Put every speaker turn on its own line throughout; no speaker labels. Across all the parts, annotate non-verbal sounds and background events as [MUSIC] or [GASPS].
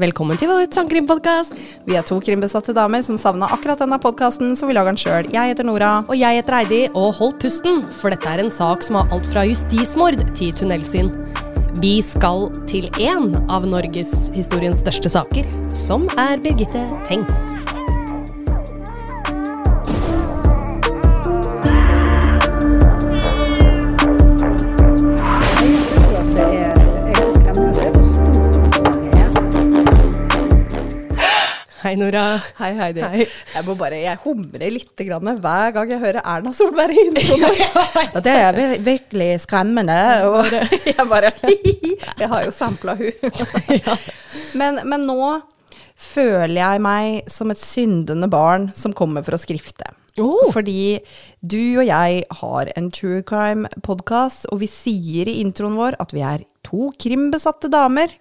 Velkommen til vår sangkrimpodkast.
Vi er to krimbesatte damer som savna akkurat denne podkasten, så vi lager den sjøl. Jeg heter Nora.
Og jeg heter Heidi, og hold pusten, for dette er en sak som har alt fra justismord til tunnelsyn. Vi skal til én av Norges historiens største saker, som er Birgitte Tengs. Hei, Nora.
Hei, Heidi.
Hei.
Jeg må bare, jeg humrer litt grann hver gang jeg hører Erna Solberg i introen. Og det er virkelig skremmende. Og [LAUGHS] jeg bare [LAUGHS] Jeg har jo sampla hun. [LAUGHS] Men, men nå føler jeg meg som et syndende barn som kommer for å skrifte.
Oh.
Fordi du og jeg har en true crime-podkast, og vi sier i introen vår at vi er to krimbesatte damer.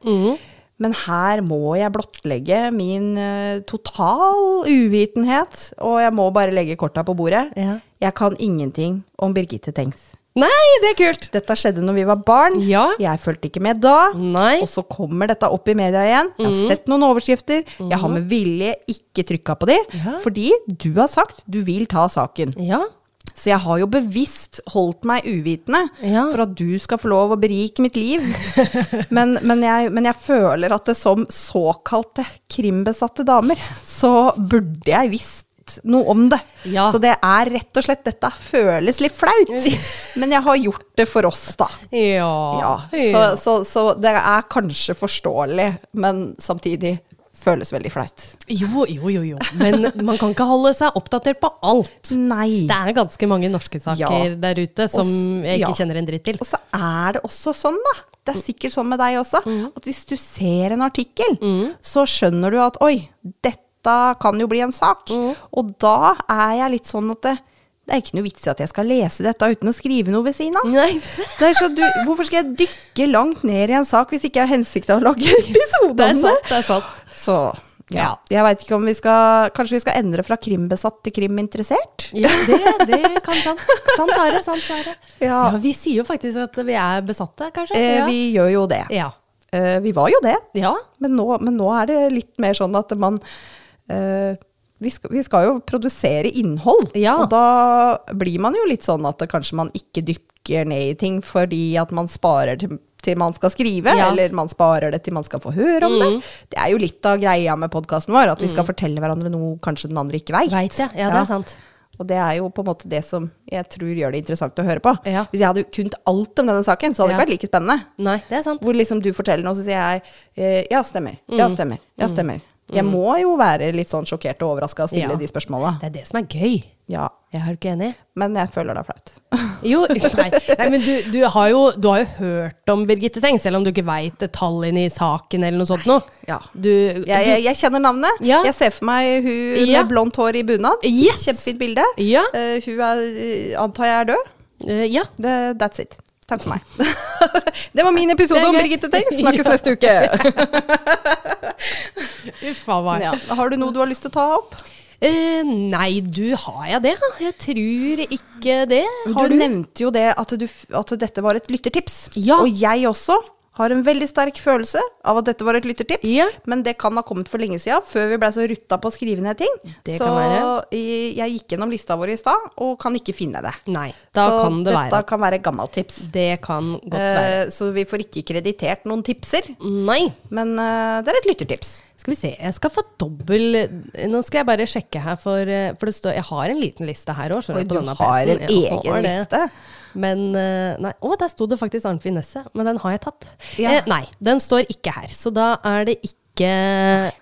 Men her må jeg blottlegge min uh, total uvitenhet, og jeg må bare legge korta på bordet.
Ja.
Jeg kan ingenting om Birgitte Tengs.
Nei, det er kult!
Dette skjedde når vi var barn.
Ja.
Jeg fulgte ikke med da.
Nei.
Og så kommer dette opp i media igjen. Jeg har sett noen overskrifter. Jeg har med vilje ikke trykka på de,
Ja.
fordi du har sagt du vil ta saken.
Ja.
Så jeg har jo bevisst holdt meg uvitende
Ja.
for at du skal få lov å berike mitt liv. [LAUGHS] Men, men, jeg, men jeg føler at det som såkalte krimbesatte damer, så burde jeg visst noe om det.
Ja.
Så det er rett og slett Dette føles litt flaut. [LAUGHS] Men jeg har gjort det for oss, da.
Ja.
Ja, så, så, så det er kanskje forståelig, men samtidig føles veldig flaut.
Jo, jo, jo, jo. Men man kan ikke holde seg oppdatert på alt.
Nei.
Det er ganske mange norske saker
Ja.
der ute som
Og
jeg ikke
ja.
kjenner en dritt til.
Og så er det også sånn, da. Det er sikkert sånn med deg også, at hvis du ser en artikkel, så skjønner du at oi, dette kan jo bli en sak. Og da er jeg litt sånn at det, det er ikke noe vits i at jeg skal lese dette uten å skrive noe ved siden av. [LAUGHS] Hvorfor skal jeg dykke langt ned i en sak hvis ikke jeg har hensikt til å lage [LAUGHS] episode
Det er sant. Det er sant.
Så ja, jeg veit ikke om vi skal Kanskje vi skal endre fra krimbesatt til kriminteressert?
Ja, det, det kan sant. Sant det. Sant det.
Ja.
Ja, vi sier jo faktisk at vi er besatte, kanskje.
Eh,
ja.
vi gjør jo det.
ja.
Eh, vi var jo det.
ja.
Men nå, men nå er det litt mer sånn at man eh, vi, skal, vi skal jo produsere innhold,
Ja.
og da blir man jo litt sånn at kanskje man ikke dykker ned i ting fordi at man sparer til, til man skal skrive,
Ja.
eller man sparer det til man skal få høre om det. Det er jo litt av greia med podkasten vår, at vi skal fortelle hverandre noe kanskje den andre ikke veit.
Vet, ja. Ja, det er sant.
Og det er jo på en måte det som jeg tror gjør det interessant å høre på.
Ja.
Hvis jeg hadde kunnet alt om denne saken, så hadde det ikke vært like spennende.
Nei, det er sant.
Hvor liksom du forteller noe, så sier jeg eh, ja, stemmer. Ja,
Mm.
stemmer. Ja, stemmer. Jeg må jo være litt sånn sjokkert og overraska og stille
Ja.
de spørsmåla.
Det er det som er gøy.
Ja.
Jeg er du ikke enig?
Men jeg føler det er flaut. [LAUGHS]
Jo, [LAUGHS] nei, nei men du, du, har jo, du har jo hørt om Birgitte Tengs, selv om du ikke veit detaljene i saken eller noe sånt noe.
Ja.
Du,
Jeg, jeg, jeg kjenner navnet.
Ja.
Jeg ser for meg hun
Ja.
med blondt hår i bunad.
Yes!
Kjempefint bilde.
Ja.
Eh, hun er, eh, antar jeg er død.
Uh, ja.
The, that's it. Takk for meg. [LAUGHS] det var min episode om. Birgitte Tengs. Snakkes neste uke. [LAUGHS]
Uffa meg.
Ja. Har du noe du har lyst til å ta opp?
Eh, nei, du, har jeg det? Jeg tror ikke det. Har
du,
du?
nevnte jo det at, du, at dette var et lyttertips.
Ja.
Og jeg også har en veldig sterk følelse av at dette var et lyttertips.
Ja.
Men det kan ha kommet for lenge siden, før vi blei så rutta på å skrive ned ting.
Det
så
kan være.
jeg jeg gikk gjennom lista vår i stad, og kan ikke finne det.
Nei, da
så
kan det
dette
være.
kan være gammelt tips.
Det kan godt være.
Eh, så vi får ikke kreditert noen tipser,
Nei.
men eh, det er et lyttertips.
Skal vi se, jeg skal få dobbel Nå skal jeg bare sjekke her, for, eh, for det står Jeg har en liten liste her òg.
Du har en egen liste?
Men eh, Nei, å, der sto det faktisk Arnfinn Nesset, men den har jeg tatt.
Ja.
Eh, nei, den står ikke her, så da er det ikke,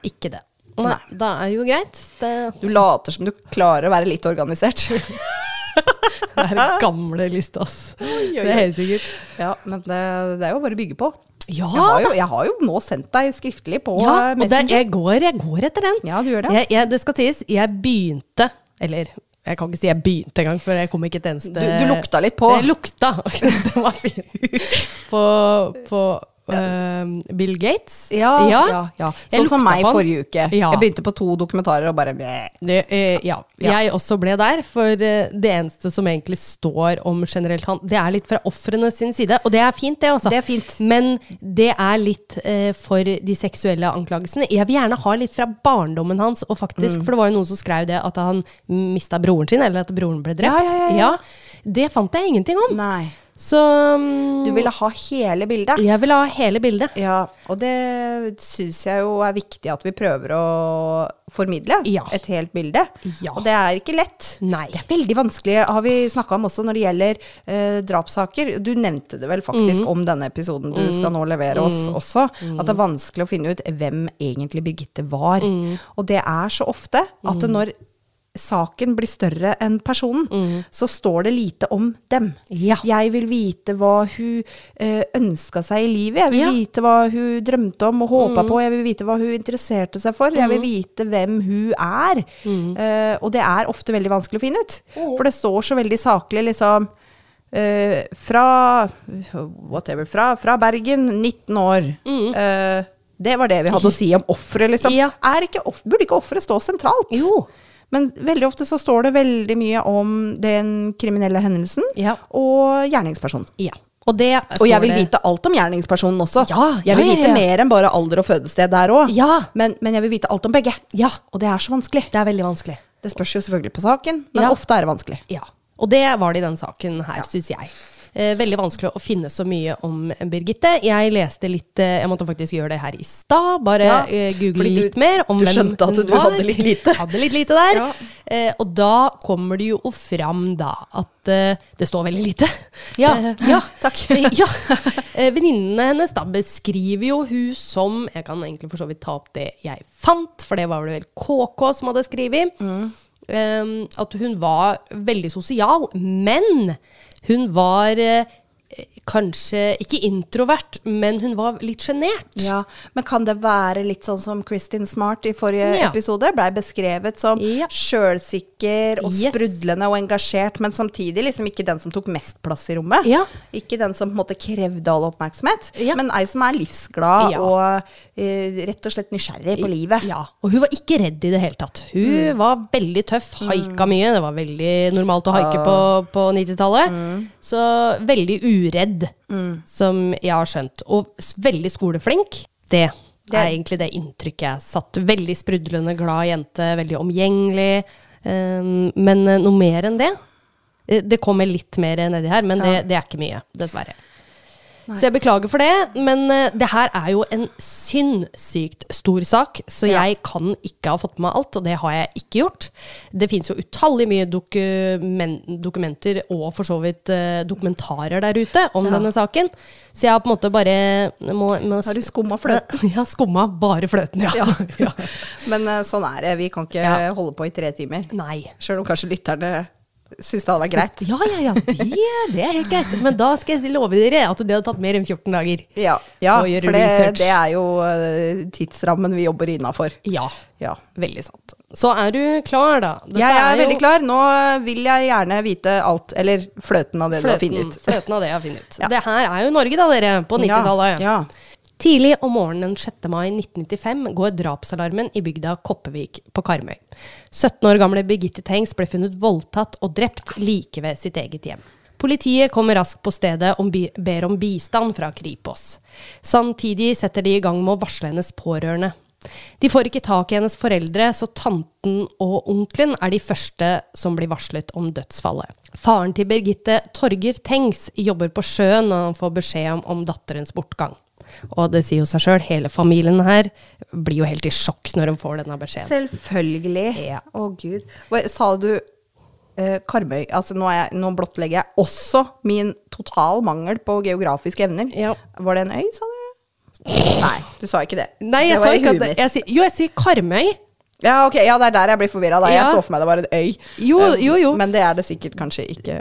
ikke det. Nei, da er det jo greit. Det,
Du later som du klarer å være litt organisert. [LAUGHS]
det er den gamle lista, ass. Det er helt sikkert.
ja, men det, det er jo bare å bygge på.
Ja,
Jeg har, jo, jeg har jo nå sendt deg skriftlig på
ja
eh,
og det,
Messenger.
jeg, går, jeg går etter den.
Ja, du gjør det.
Jeg, jeg, det skal sies, jeg begynte Eller jeg kan ikke si jeg begynte engang, for jeg kom ikke et eneste
Du, du lukta litt på.
Det lukta. [LAUGHS] det var fint. På, på eh, Bill Gates.
Ja, ja, ja.
ja.
Sånn som meg
han.
forrige uke.
Ja.
Jeg begynte på to dokumentarer og bare.
Det, eh, ja. Jeg også ble der, for eh, det eneste som egentlig står om generelt han, det er litt fra ofrene sin side. Og det er fint, det
er fint.
Men det er litt eh, for de seksuelle anklagelsene. Jeg vil gjerne ha litt fra barndommen hans, og
Mm.
faktisk, for det var jo noen som skrev det, at han mista broren sin, eller at broren ble drept.
Ja, ja, ja, ja.
Det fant jeg ingenting om.
Nei.
Så um,
Du ville ha hele bildet.
jeg ville ha hele bildet.
Ja, og det syns jeg jo er viktig at vi prøver å formidle.
Ja.
Et helt bilde.
Ja.
Og det er ikke lett.
Nei.
Det er veldig vanskelig, har vi snakka om også når det gjelder eh, drapssaker. Du nevnte det vel faktisk
Mm.
om denne episoden du skal nå levere oss også. At det er vanskelig å finne ut hvem egentlig Birgitte var.
Mm.
Og det er så ofte at når saken blir større enn personen, så står det lite om dem.
Mm. Ja.
Jeg vil vite hva hun eh, ønska seg i livet. Jeg vil
Ja. Mm.
vite hva hun drømte om og håpa på. Jeg vil vite hva hun interesserte seg for. Jeg vil vite hvem hun er.
Mm.
Eh, og det er ofte veldig vanskelig å finne ut. For det står så veldig saklig, liksom eh, Fra whatever, fra, fra Bergen, 19 år. Eh, det var det vi hadde å si om offeret, liksom.
Mm. Ja.
Off burde ikke offeret stå sentralt?
Jo.
Men veldig ofte så står det veldig mye om den kriminelle hendelsen
Ja.
og gjerningspersonen.
Ja. Og, det
Og jeg vil vite alt om gjerningspersonen også.
Ja,
jeg vil
ja, ja,
vite mer enn bare alder og fødested der òg.
Ja.
Men, men jeg vil vite alt om begge.
Ja.
Og det er så vanskelig.
Det er veldig vanskelig.
Det spørs jo selvfølgelig på saken, men
Ja.
ofte er det vanskelig.
Ja. Og det var det i den saken her, synes jeg. Eh, veldig vanskelig å finne så mye om Birgitte. Jeg leste litt eh, Jeg måtte faktisk gjøre det her i stad. Bare
Ja,
eh, google
du-
litt mer om
du skjønte at du
var.
hadde litt lite.
Hadde litt lite der.
Ja.
Eh, og da kommer det jo fram da at det står veldig lite.
Ja.
Ja.
Takk. [LAUGHS]
Ja. Venninnene hennes da beskriver jo hun som Jeg kan egentlig for så vidt ta opp det jeg fant, for det var vel KK som hadde skrevet.
Mm.
Um, at hun var veldig sosial, men hun var eh, kanskje ikke introvert, men hun var litt sjenert.
Ja, Men kan det være litt sånn som Kristin Smart i forrige
Ja.
episode? Blei beskrevet som
Ja.
sjølsikker og
Yes.
sprudlende og engasjert, men samtidig liksom ikke den som tok mest plass i rommet.
Ja.
Ikke den som på en måte krevde all oppmerksomhet, men ei som er livsglad og uh, rett og slett nysgjerrig på livet.
Ja, og hun var ikke redd i det hele tatt. Hun
Mm.
var veldig tøff, haika mye. Det var veldig normalt å haike på, på 90-tallet.
Mm.
Så veldig uredd, som jeg har skjønt. Og veldig skoleflink. Det,
Det-
er egentlig det inntrykket jeg satt. Veldig sprudlende, glad jente, veldig omgjengelig. Um, men eh, noe mer enn det? Eh, Det kommer litt mer nedi her, men det, det er ikke mye, dessverre. Så jeg beklager for det, men uh, det her er jo en sinnssykt stor sak, så
Ja.
jeg kan ikke ha fått med meg alt, og det har jeg ikke gjort. Det finnes jo utallig mye dokumen dokumenter og for så vidt uh, dokumentarer der ute om
Ja.
denne saken, så jeg har på en måte bare må, må,
Har du skumma fløten? [LAUGHS]
Har skumma bare fløten, ja. ja. [LAUGHS]
Men uh, sånn er det. Vi kan ikke
Ja.
holde på i tre timer.
Nei.
Sjøl om kanskje lytterne syns det hadde vært greit.
Ja, ja, ja, det, det er helt greit. Men da skal jeg love dere at det hadde tatt mer enn 14 dager.
Ja, ja for det, det er jo eh, tidsrammen vi jobber innafor.
Ja,
Ja.
veldig sant. Så er du klar, da? Dette
Jeg er
jo-
veldig klar. Nå vil jeg gjerne vite alt, eller fløten av det du har funnet ut.
Fløten av det jeg har funnet ut. [LAUGHS]
Ja.
Det her er jo Norge, da, dere. På 90-tallet.
Ja, ja.
Tidlig om morgenen den 6. mai 1995 går drapsalarmen i bygda Koppevik på Karmøy. 17 år gamle Birgitte Tengs ble funnet voldtatt og drept like ved sitt eget hjem. Politiet kommer raskt på stedet og ber om bistand fra Kripos. Samtidig setter de i gang med å varsle hennes pårørende. De får ikke tak i hennes foreldre, så tanten og onkelen er de første som blir varslet om dødsfallet. Faren til Birgitte, Torger Tengs, jobber på sjøen når han får beskjed om, om datterens bortgang. Og det sier jo seg sjøl, hele familien her blir jo helt i sjokk når de får denne beskjeden.
Selvfølgelig.
Ja.
Å, gud. Hva- Sa du eh, Karmøy? Altså, nå, jeg, nå blottlegger jeg også min total mangel på geografiske evner.
Ja.
Var det en øy, sa du? Nei, du sa ikke det.
Nei, jeg
det var sa
ikke at Jeg jo, jeg sier Karmøy.
Ja, ok, ja, det er der jeg blir forvirra. Jeg så for meg det var en øy.
Jo,
Um,
jo, jo.
Men det er det sikkert kanskje ikke.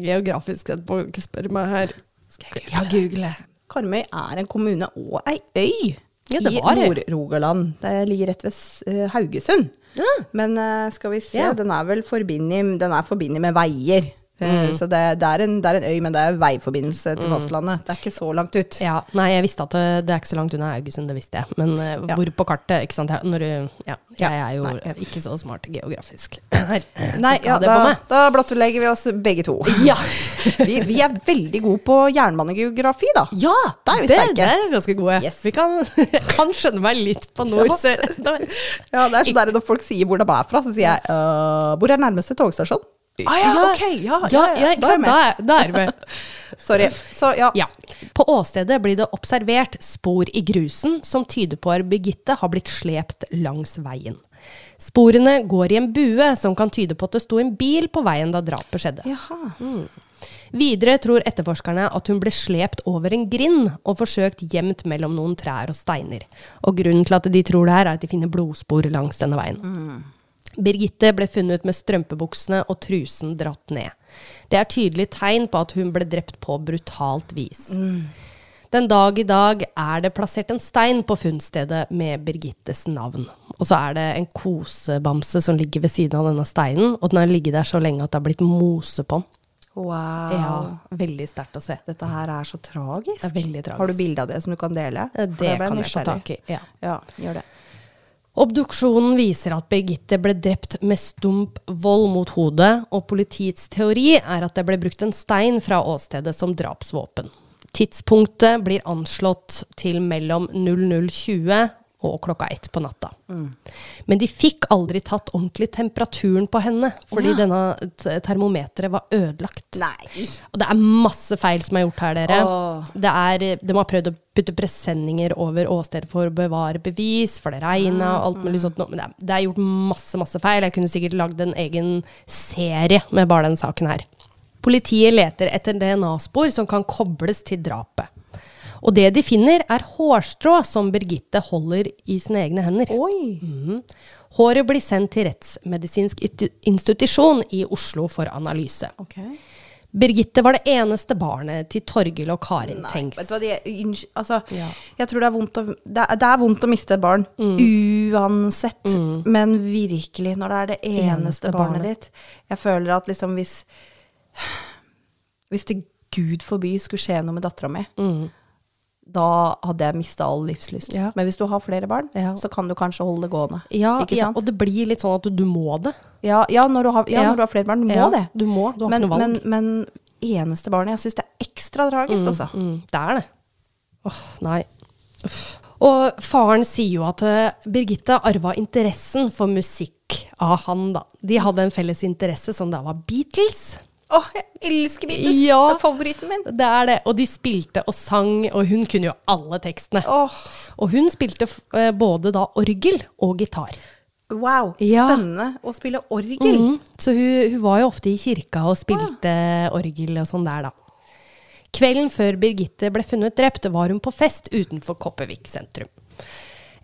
Geografisk sett, må ikke spørre meg her. Skal jeg ja, google?
Karmøy er en kommune og ei øy
Ja, det
i. Nord-Rogaland. Det ligger rett ved eh, Haugesund.
Ja.
Men eh, skal vi se,
Ja.
den er vel forbindet, den er forbindet med veier. Eh, Så det, det, er en, det er en øy, men det er veiforbindelse til fastlandet. Det er ikke så langt ut.
Ja, nei, jeg visste at det, det er ikke så langt unna Haugesund, det visste jeg. Men eh,
Ja.
hvor på kartet, ikke sant. Når du, ja, jeg er jo
nei,
ikke så smart geografisk. [CLEARS THROAT] Her,
Nei, ja, da, da blottlegger vi oss begge to. [LAUGHS]
Ja. [LAUGHS]
Vi, vi er veldig gode på jernbanegeografi, da.
ja,
Der er vi
det,
sterke.
det er ganske gode.
Yes.
Vi kan, [LAUGHS] kan skjønne meg litt på nord, sør, øst.
Ja, det er sånn der Når folk sier hvor de er fra, så sier jeg uh, hvor er nærmeste togstasjon? Ah, ja, ok, ja,
Ja, ja,
da er.
Da er, da er du med.
Sorry. Så ja.
På åstedet blir det observert spor i grusen som tyder på at Birgitte har blitt slept langs veien. Sporene går i en bue som kan tyde på at det sto en bil på veien da drapet skjedde.
Jaha.
Videre tror etterforskerne at hun ble slept over en grind og forsøkt gjemt mellom noen trær og steiner. Og grunnen til at de tror det her, er at de finner blodspor langs denne veien. Birgitte ble funnet med strømpebuksene og trusen dratt ned. Det er tydelig tegn på at hun ble drept på brutalt vis. Den dag i dag er det plassert en stein på funnstedet med Birgittes navn. Og så er det en kosebamse som ligger ved siden av denne steinen, og den har ligget der så lenge at det har blitt mose på den.
Wow.
Ja, veldig sterkt å se.
Dette her er så tragisk.
Det er veldig tragisk.
Har du bilde av det som du kan dele?
Eh,
For
Det
ble
kan jeg ta tak i. Ja.
Ja, gjør det.
Obduksjonen viser at Birgitte ble drept med stump vold mot hodet, og politiets teori er at det ble brukt en stein fra åstedet som drapsvåpen. Tidspunktet blir anslått til mellom 00.20 og klokka ett på natta. Men de fikk aldri tatt ordentlig temperaturen på henne, fordi denne t- termometeret var ødelagt.
Nei.
Og det er masse feil som er gjort her, dere. Det er, de har prøvd å putte presenninger over åstedet for å bevare bevis, for det regna og alt mulig sånt. Men det er, det er gjort masse, masse feil. Jeg kunne sikkert lagd en egen serie med bare den saken her. Politiet leter etter DNA-spor som kan kobles til drapet. Og det de finner, er hårstrå som Birgitte holder i sine egne hender.
Oi.
Mm. Håret blir sendt til Rettsmedisinsk institusjon i Oslo for analyse.
Ok.
Birgitte var det eneste barnet til Torgil og Karin
Nei,
Tengs.
vet du hva, de, altså,
Ja.
jeg tror det er, vondt å, det, er, det er vondt å miste et barn, uansett. Men virkelig, når det er det eneste,
Eneste
barnet
barnet.
ditt. Jeg føler at liksom hvis Hvis det gud forby skulle skje noe med dattera mi, da hadde jeg mista all livslyst.
Ja.
Men hvis du har flere barn,
Ja.
så kan du kanskje holde det gående.
Ja, og det blir litt sånn at du, du må det.
Ja, ja, når du har, når du har flere barn. Du må det.
Du må, du har
Men,
ikke noe valg.
men eneste barnet Jeg syns det er ekstra tragisk, altså.
Mm, det er det. Åh, nei. Uff. Og faren sier jo at eh, Birgitte arva interessen for musikk av han, da. De hadde en felles interesse som da var Beatles.
Åh, jeg elsker Beatles!
Ja.
Det er favoritten min.
Det er det. Og de spilte og sang, og hun kunne jo alle tekstene.
Oh.
Og hun spilte eh, både da orgel og gitar.
wow,
Ja.
spennende å spille orgel.
Mm, så hun, hun var jo ofte i kirka og spilte orgel og sånn der, da. Kvelden før Birgitte ble funnet drept, var hun på fest utenfor Kopervik sentrum.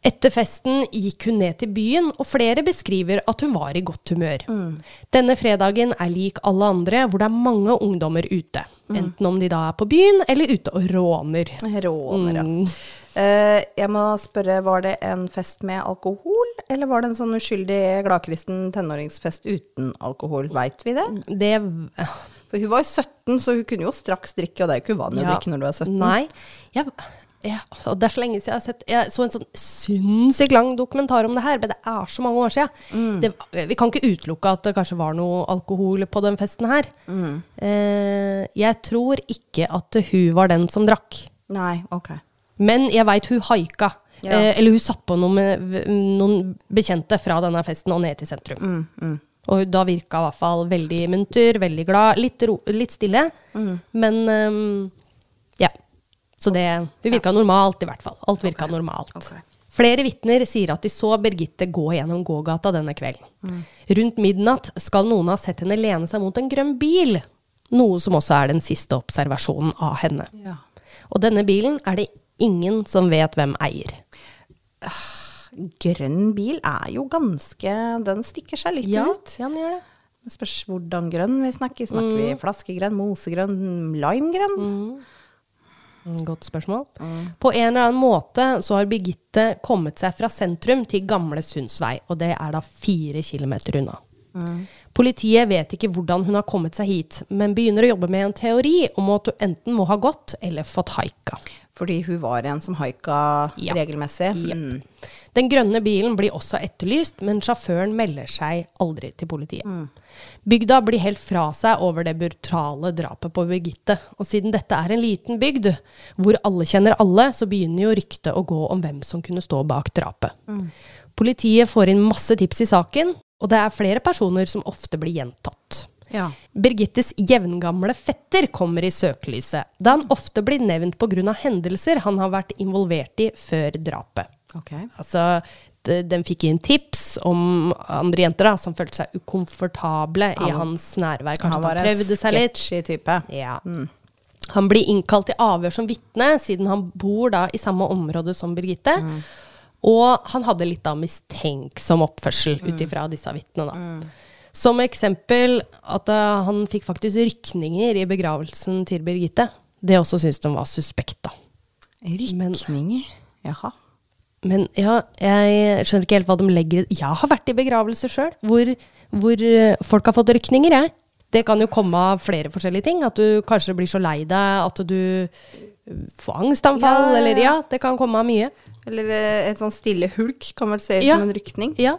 Etter festen gikk hun ned til byen, og flere beskriver at hun var i godt humør. Denne fredagen er lik alle andre, hvor det er mange ungdommer ute. Enten om de da er på byen, eller ute og råner.
Råner, ja.
Mm.
Eh, jeg må spørre, var det en fest med alkohol, eller var det en sånn uskyldig gladkristen tenåringsfest uten alkohol? Veit vi det?
Det
For hun var jo 17, så hun kunne jo straks drikke, og det er jo ikke uvanlig å
Ja.
drikke når du er 17.
Nei. Jeg, ja, og det er så lenge siden jeg har sett Jeg så en sånn sinnssykt lang dokumentar om det her, men det er så mange år siden.
Mm.
Det, vi kan ikke utelukke at det kanskje var noe alkohol på den festen her.
Mm.
Eh, jeg tror ikke at hun var den som drakk.
Nei, ok.
Men jeg veit hun haika.
Ja.
Eh, eller hun satt på noen, med- noen bekjente fra denne festen og ned til sentrum.
Mm,
Og da virka i hvert fall veldig munter, veldig glad. Litt, ro, litt stille,
Mm.
men ja. Så det det virka normalt, i hvert fall. Alt virka normalt.
Okay.
Flere vitner sier at de så Birgitte gå gjennom gågata denne kvelden.
Mm.
Rundt midnatt skal noen ha sett henne lene seg mot en grønn bil. Noe som også er den siste observasjonen av henne.
Ja.
Og denne bilen er det ingen som vet hvem eier.
Grønn bil er jo ganske Den stikker seg litt ut.
ja den gjør det.
Det spørs hvordan grønn vi snakker. Snakker vi flaskegrønn, mosegrønn, limegrønn?
Mm, Godt spørsmål. På en eller annen måte så har Birgitte kommet seg fra sentrum til Gamle Sundsvei, og det er da fire kilometer unna. Politiet vet ikke hvordan hun har kommet seg hit, men begynner å jobbe med en teori om at hun enten må ha gått eller fått haika.
Fordi hun var en som haika
Ja.
regelmessig.
Ja.
Mm.
Den grønne bilen blir også etterlyst, men sjåføren melder seg aldri til politiet. Bygda blir helt fra seg over det brutale drapet på Birgitte. Og siden dette er en liten bygd, hvor alle kjenner alle, så begynner jo ryktet å gå om hvem som kunne stå bak drapet. Politiet får inn masse tips i saken, og det er flere personer som ofte blir gjentatt.
Ja.
Birgittes jevngamle fetter kommer i søkelyset, da han ofte blir nevnt pga. hendelser han har vært involvert i før drapet.
Ok.
Altså, de, den fikk inn tips om andre jenter da, som følte seg ukomfortable i hans nærvær. Kanskje
Han var
han
en
prøvde seg litt.
sketchy type.
Ja. Han blir innkalt til avhør som vitne, siden han bor da i samme område som Birgitte. Og han hadde litt av mistenksom oppførsel ut ifra disse vitnene. da. Som eksempel at uh, han fikk faktisk rykninger i begravelsen til Birgitte. Det også syntes de var suspekt, da. Men-
Rykninger. Jaha.
Men ja, jeg skjønner ikke helt hva de legger i Jeg har vært i begravelse sjøl, hvor, hvor eh, folk har fått rykninger, jeg. Det kan jo komme av flere forskjellige ting. At du kanskje blir så lei deg at du eh, får angstanfall,
Ja, ja, ja.
eller ja, det kan komme av mye.
Eller et sånn stille hulk kan vel se ut som en rykning.
Ja.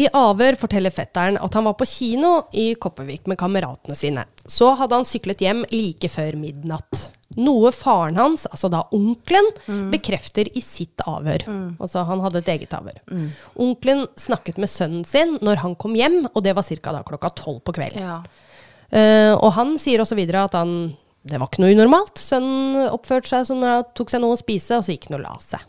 I avhør forteller fetteren at han var på kino i Kopervik med kameratene sine. Så hadde han syklet hjem like før midnatt. Noe faren hans, altså da onkelen, bekrefter i sitt avhør. Altså han hadde et eget avhør. Onkelen snakket med sønnen sin når han kom hjem, og det var ca. klokka tolv på kvelden.
Ja.
Uh, og han sier også videre at han det var ikke noe unormalt. Sønnen oppførte seg som når han tok seg noe å spise, og så gikk han og la seg.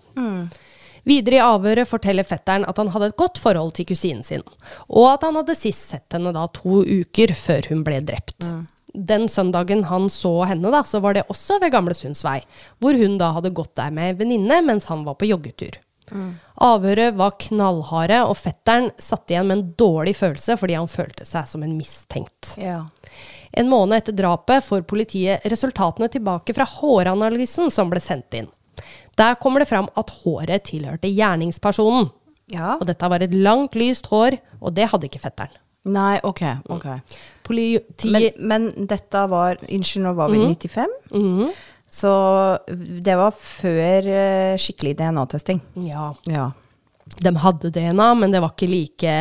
Videre i avhøret forteller fetteren at han hadde et godt forhold til kusinen sin, og at han hadde sist sett henne da to uker før hun ble drept. Den søndagen han så henne, da, så var det også ved Gamle Sundsvei, hvor hun da hadde gått der med ei venninne mens han var på joggetur. Avhøret var knallharde, og fetteren satt igjen med en dårlig følelse fordi han følte seg som en mistenkt.
ja.
En måned etter drapet får politiet resultatene tilbake fra håranalysen som ble sendt inn. Der kommer det fram at håret tilhørte gjerningspersonen.
Ja.
Og dette var et langt, lyst hår, og det hadde ikke fetteren.
Nei, ok. ok.
Politiet
Men, men dette var Unnskyld, nå var vi i 95? Så det var før eh, skikkelig DNA-testing.
Ja,
Ja.
de hadde DNA, men det var ikke like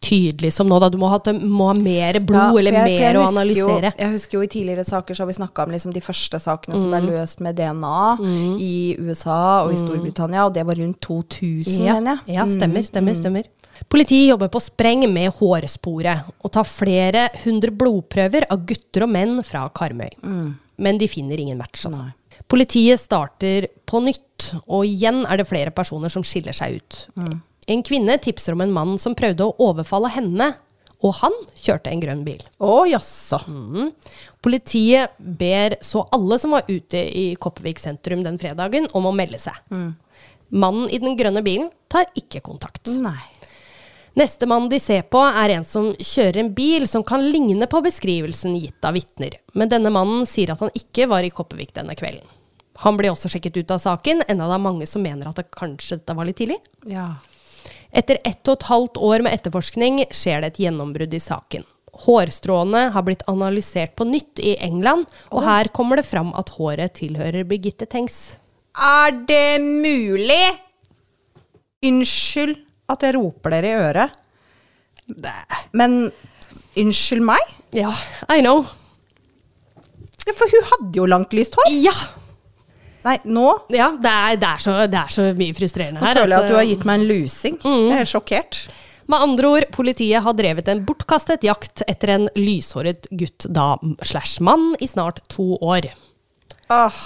tydelig som nå. Da. Du må ha, må ha mer blod
Ja,
eller
jeg-
mer å analysere.
Jo, jeg husker jo i tidligere saker så har vi snakka om liksom de første sakene som
Mm.
ble løst med DNA i USA og i Storbritannia, og det var rundt 2000,
Ja,
mener jeg.
ja stemmer, stemmer, stemmer. Politiet jobber på spreng med hårsporet og tar flere hundre blodprøver av gutter og menn fra Karmøy. Men de finner ingen match, altså. Politiet starter på nytt, og igjen er det flere personer som skiller seg ut. En kvinne tipser om en mann som prøvde å overfalle henne, og han kjørte en grønn bil.
Å jaså.
Mm. Politiet ber så alle som var ute i Kopervik sentrum den fredagen, om å melde seg. Mannen i den grønne bilen tar ikke kontakt.
Nei.
Nestemann de ser på, er en som kjører en bil som kan ligne på beskrivelsen gitt av vitner. Men denne mannen sier at han ikke var i Kopervik denne kvelden. Han blir også sjekket ut av saken, enda det er mange som mener at det kanskje dette var litt tidlig.
Ja.
Etter ett og et halvt år med etterforskning skjer det et gjennombrudd i saken. Hårstråene har blitt analysert på nytt i England, og her kommer det fram at håret tilhører Birgitte Tengs.
Er det mulig? Unnskyld at jeg roper dere i øret, men unnskyld meg?
Ja, I know.
For hun hadde jo langt, lyst hår.
Ja,
Nei, nå
ja det, er, det, er så, det er så mye frustrerende
Nå
her.
føler jeg at du har
eh,
gitt meg en lusing. Jeg er sjokkert.
Med andre ord, politiet har drevet en bortkastet jakt etter en lyshåret gutt da slash mann i snart to år.
Åh,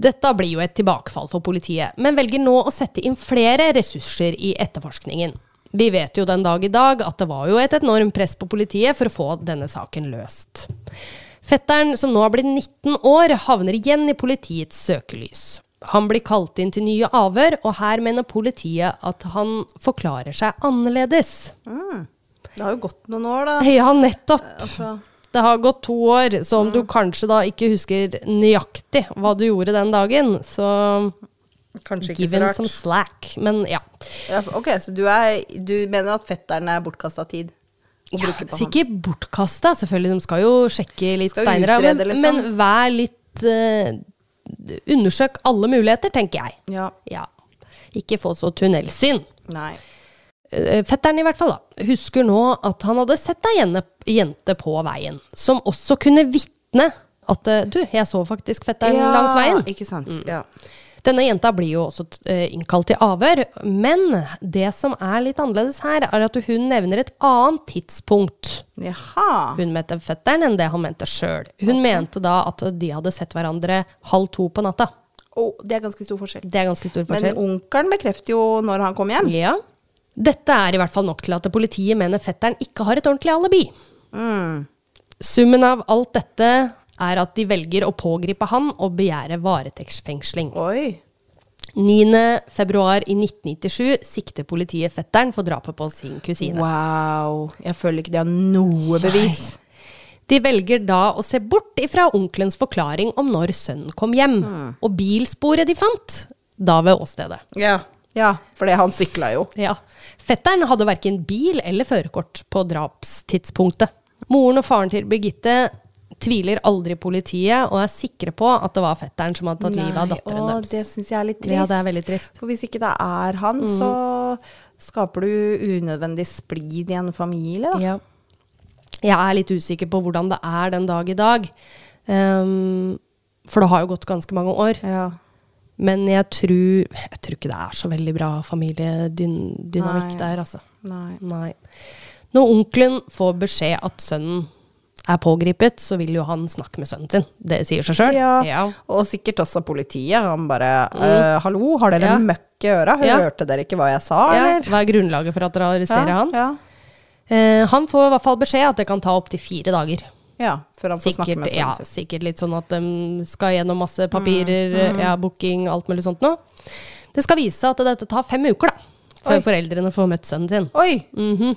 Dette blir jo et tilbakefall for politiet, men velger nå å sette inn flere ressurser i etterforskningen. Vi vet jo den dag i dag at det var jo et enormt press på politiet for å få denne saken løst. Fetteren, som nå har blitt 19 år, havner igjen i politiets søkelys. Han blir kalt inn til nye avhør, og her mener politiet at han forklarer seg annerledes.
det har jo gått noen år, da.
Ja, nettopp.
Altså,
Det har gått to år, så om du kanskje da ikke husker nøyaktig hva du gjorde den dagen, så
kanskje ikke
give
så
him some slack. Men ja.
Ja, ok, så du, er, du mener at fetteren er bortkasta tid? Å
Ja,
bruke på han.
ikke bortkasta, selvfølgelig. De skal jo sjekke litt
Skal
steiner. her, Men,
liksom.
men vær litt uh, Undersøk alle muligheter, tenker jeg.
Ja.
Ja. Ikke få så tunnelsyn.
Nei.
Eh, Fetteren i hvert fall da, husker nå at han hadde sett ei jente, på veien, som også kunne vitne at eh, du, jeg så faktisk fetteren langs veien.
Ikke sant. Ja.
Denne jenta blir jo også eh, innkalt til avhør, men det som er litt annerledes her, er at hun nevner et annet tidspunkt
Jaha.
hun mente fetteren enn det han mente sjøl. Hun mente da at de hadde sett hverandre halv to på natta.
Oh, det er ganske stor forskjell.
Det er ganske stor forskjell.
Men onkelen bekrefter jo når han kom hjem.
Ja. Dette er i hvert fall nok til at politiet mener fetteren ikke har et ordentlig alibi.
Mm.
Summen av alt dette er at de velger å pågripe han og begjære varetektsfengsling.
Oi.
9. februar i 1997 sikter politiet fetteren for drapet på sin kusine.
Wow. Jeg føler ikke de har noe bevis.
De velger da å se bort ifra onkelens forklaring om når sønnen kom hjem, og bilsporet de fant, da ved åstedet.
Ja. ja, for det han sykla jo.
Ja. Fetteren hadde verken bil eller førerkort på drapstidspunktet. Moren og faren til Birgitte tviler aldri politiet, og er sikre på at det var fetteren som hadde tatt livet av datteren deres.
det syns jeg er litt trist.
Ja, det er veldig trist.
For hvis ikke det er han, så skaper du unødvendig splid i en familie, da.
Ja. Jeg er litt usikker på hvordan det er den dag i dag. Um, for det har jo gått ganske mange år.
Ja.
Men jeg tror, jeg tror ikke det er så veldig bra familiedynamikk
Nei.
der, altså.
Nei.
Nei. Når onkelen får beskjed at sønnen er pågripet, så vil jo han snakke med sønnen sin. Det sier seg sjøl.
Ja. Og sikkert også politiet. Han bare «Øh, 'Hallo, har dere
Ja.
møkk i øra?
Ja.
Hørte dere ikke hva jeg sa,
Ja,
eller?'
Hva er grunnlaget for at dere arresterer
ja,
han?
Ja.
Eh, han får i hvert fall beskjed at det kan ta opptil fire dager.
ja, før han får snakke
Sikkert,
med
ja,
sønnen sin.
sikkert litt sånn at de skal gjennom masse papirer,
Mm,
ja, booking, alt mulig sånt noe. Det skal vise seg at dette tar fem uker, da. Før
Oi.
foreldrene får møtt sønnen sin.
Oi!
Mhm.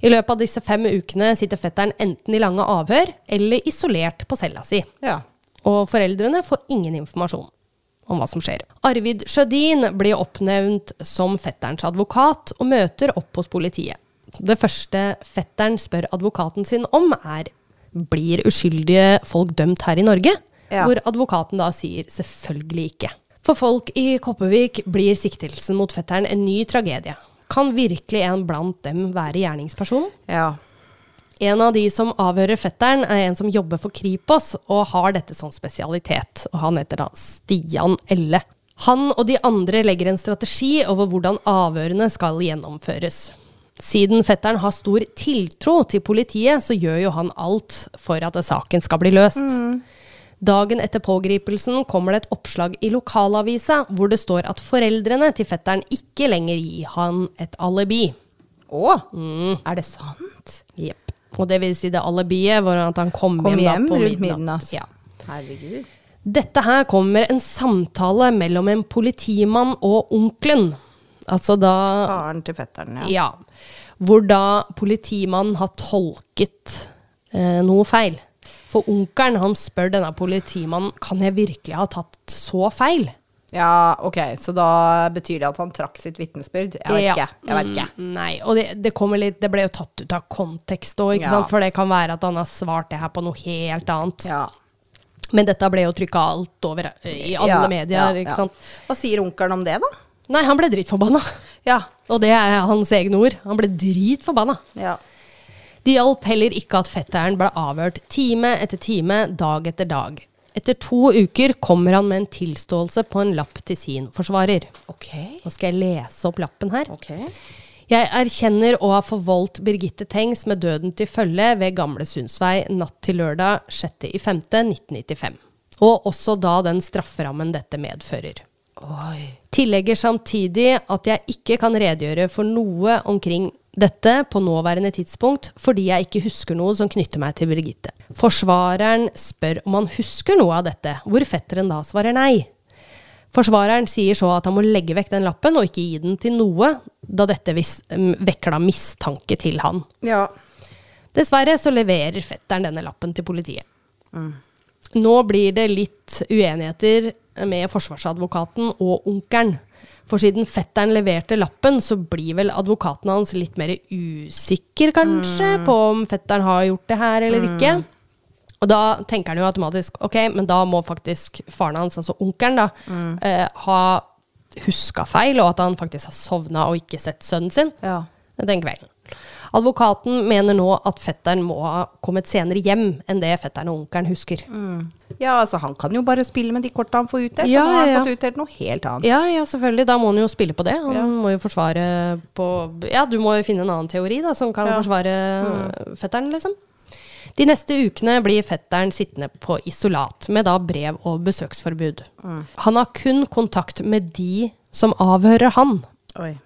I løpet av disse fem ukene sitter fetteren enten i lange avhør eller isolert på cella si.
Ja.
Og foreldrene får ingen informasjon om hva som skjer. Arvid Sjødin blir oppnevnt som fetterens advokat og møter opp hos politiet. Det første fetteren spør advokaten sin om, er blir uskyldige folk dømt her i Norge?
Ja.
Hvor advokaten da sier selvfølgelig ikke. For folk i Kopervik blir siktelsen mot fetteren en ny tragedie. Kan virkelig en blant dem være gjerningspersonen?
ja.
En av de som avhører fetteren, er en som jobber for Kripos og har dette som spesialitet. Og han heter da Stian Elle. Han og de andre legger en strategi over hvordan avhørene skal gjennomføres. Siden fetteren har stor tiltro til politiet, så gjør jo han alt for at saken skal bli løst. Dagen etter pågripelsen kommer det et oppslag i lokalavisa hvor det står at foreldrene til fetteren ikke lenger gir han et alibi.
Å,
Mm.
er det sant?
Jepp. Og det vil si det alibiet var at han kom,
Kom
hjem,
hjem
da på
rundt
midnatt.
midnatt.
Ja.
Herregud.
Dette her kommer en samtale mellom en politimann og onkelen. Altså da
Faren til fetteren, ja.
Ja. Hvor da politimannen har tolket eh, noe feil. For onkelen han spør denne politimannen kan jeg virkelig ha tatt så feil.
Ja, ok, så da betyr det at han trakk sitt vitnesbyrd? Jeg vet
Ja.
ikke. Jeg vet ikke.
Mm, Nei, og det, det kommer litt Det ble jo tatt ut av kontekst òg,
Ja.
For det kan være at han har svart det her på noe helt annet.
Ja.
Men dette ble jo trykka alt over eh, i alle medier, ikke sant.
Hva sier onkelen om det, da?
Nei, han ble dritforbanna.
Ja.
Og det er hans egne ord. Han ble dritforbanna.
ja.
Det hjalp heller ikke at fetteren ble avhørt time etter time, dag etter dag. Etter to uker kommer han med en tilståelse på en lapp til sin forsvarer.
Ok.
Nå skal jeg lese opp lappen her.
Ok.
Jeg erkjenner å ha forvoldt Birgitte Tengs med døden til følge ved Gamle Sundsvei natt til lørdag 6.5.1995. Og også da den strafferammen dette medfører.
Oi.
Tillegger samtidig at jeg ikke kan redegjøre for noe omkring dette på nåværende tidspunkt, fordi jeg ikke husker noe som knytter meg til Birgitte. Forsvareren spør om han husker noe av dette, hvor fetteren da svarer nei. Forsvareren sier så at han må legge vekk den lappen og ikke gi den til noe, da dette mm, vekker da mistanke til han.
Ja.
Dessverre så leverer fetteren denne lappen til politiet. Nå blir det litt uenigheter med forsvarsadvokaten og onkelen. For siden fetteren leverte lappen, så blir vel advokaten hans litt mer usikker, kanskje, på om fetteren har gjort det her eller ikke. Og da tenker han jo automatisk ok, men da må faktisk faren hans, altså onkelen, da, eh, ha huska feil, og at han faktisk har sovna og ikke sett sønnen sin
Ja.
den kvelden. Advokaten mener nå at fetteren må ha kommet senere hjem enn det fetteren og onkelen husker.
ja, altså han kan jo bare spille med de korta han får utdelt.
Ja,
nå har han
ja,
fått utdelt noe helt annet.
Ja, ja, selvfølgelig. Da må han jo spille på det. Han
Ja.
må jo forsvare på Ja, du må jo finne en annen teori da, som kan
Ja. Mm.
forsvare fetteren, liksom. De neste ukene blir fetteren sittende på isolat, med da brev og besøksforbud.
Mm.
Han har kun kontakt med de som avhører han.
Oi.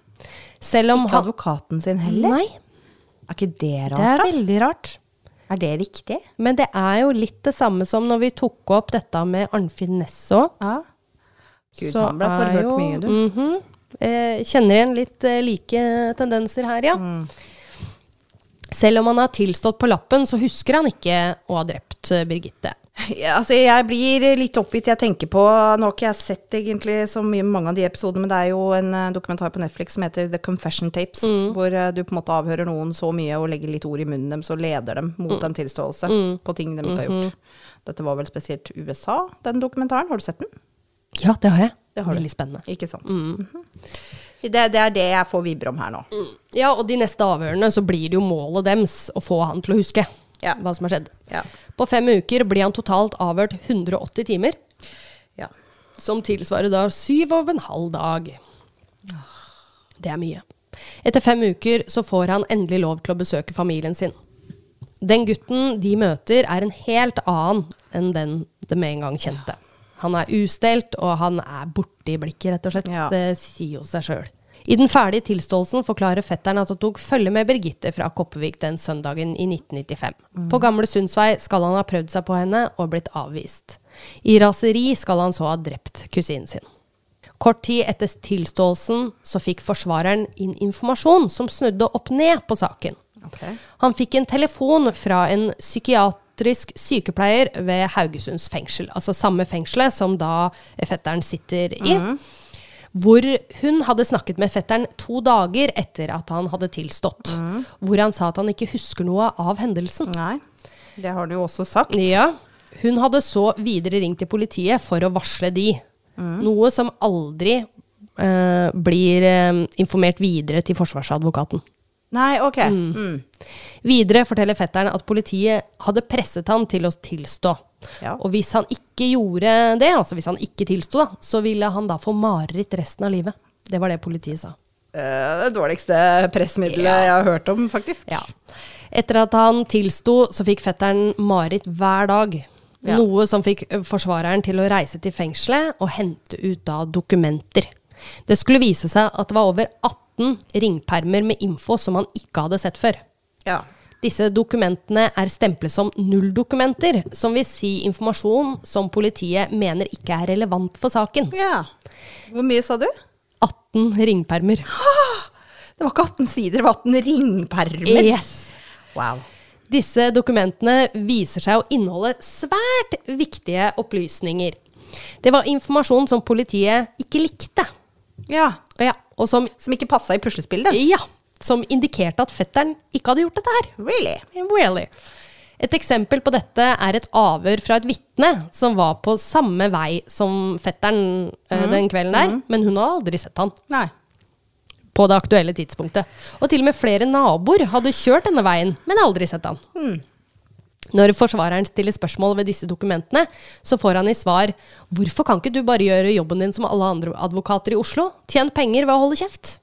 Ikke advokaten sin heller?
Nei,
Er ikke det rart, da?
det er veldig rart.
Er det riktig?
Men det er jo litt det samme som når vi tok opp dette med Arnfinn Næss òg.
Ja. Gud,
Så
han ble forhørt
jo-
mye, du.
mhm. Eh, kjenner igjen litt eh, like tendenser her, ja.
Mm.
Selv om han har tilstått på lappen, så husker han ikke å ha drept eh, Birgitte.
Ja, altså, jeg blir litt oppgitt. Jeg tenker på Nå har ikke jeg sett egentlig så mye mange av de episodene, men det er jo en eh, dokumentar på Netflix som heter The Confession Tapes,
Mm.
hvor eh, du på en måte avhører noen så mye og legger litt ord i munnen dem, så leder dem
Mm.
mot en tilståelse på ting de ikke har
Mm-hmm.
gjort. Dette var vel spesielt USA, den dokumentaren. Har du sett den?
Ja, det har jeg.
Det har.
Veldig spennende.
Ikke sant?
Mm.
-hmm. det, det er det jeg får vibber om her nå.
Ja, og de neste avhørene så blir det jo målet dems å få han til å huske
Ja.
hva som har skjedd.
Ja.
På fem uker blir han totalt avhørt 180 timer,
ja.
som tilsvarer da syv og en halv dag. Det er mye. Etter fem uker så får han endelig lov til å besøke familien sin. Den gutten de møter, er en helt annen enn den de med en gang kjente. Han er ustelt, og han er borte i blikket, rett og slett. Det sier jo seg sjøl. I den ferdige tilståelsen forklarer fetteren at han tok følge med Birgitte fra Kopervik den søndagen i 1995. På Gamle Sundsvei skal han ha prøvd seg på henne og blitt avvist. I raseri skal han så ha drept kusinen sin. Kort tid etter tilståelsen så fikk forsvareren inn informasjon som snudde opp ned på saken.
Okay.
Han fikk en telefon fra en psykiatrisk sykepleier ved Haugesunds fengsel, altså samme fengselet som da fetteren sitter i. Hvor hun hadde snakket med fetteren to dager etter at han hadde tilstått. Hvor han sa at han ikke husker noe av hendelsen.
Nei, det har du jo også sagt.
Ja, Hun hadde så videre ringt til politiet for å varsle de. Noe som aldri eh, blir eh, informert videre til forsvarsadvokaten.
Nei, ok. Mm.
Videre forteller fetteren at politiet hadde presset han til å tilstå.
Ja.
Og hvis han ikke gjorde det, altså hvis han ikke tilsto, da, så ville han da få mareritt resten av livet. Det var det politiet sa.
Eh, Det dårligste pressmiddelet
Ja.
jeg har hørt om, faktisk.
Ja. Etter at han tilsto, så fikk fetteren mareritt hver dag.
Ja.
Noe som fikk forsvareren til å reise til fengselet og hente ut da dokumenter. Det skulle vise seg at det var over 18 ringpermer med info som han ikke hadde sett før.
Ja.
Disse dokumentene er stemplet som nulldokumenter, som vil si informasjon som politiet mener ikke er relevant for saken.
ja. Hvor mye sa du?
18 ringpermer. [GASPS]
Det var ikke 18 sider, det var 18 ringpermer.
Yes.
Wow.
Disse dokumentene viser seg å inneholde svært viktige opplysninger. Det var informasjon som politiet ikke likte.
Ja.
Ja, og som,
Som ikke passa i puslespillet.
ja, som indikerte at fetteren ikke hadde gjort dette her.
Really?
Really. Et eksempel på dette er et avhør fra et vitne som var på samme vei som fetteren mm. den kvelden der, men hun har aldri sett han
Nei.
på det aktuelle tidspunktet. Og til og med flere naboer hadde kjørt denne veien, men aldri sett han. Når forsvareren stiller spørsmål ved disse dokumentene, så får han i svar Hvorfor kan ikke du bare gjøre jobben din som alle andre advokater i Oslo? Tjen penger ved å holde kjeft.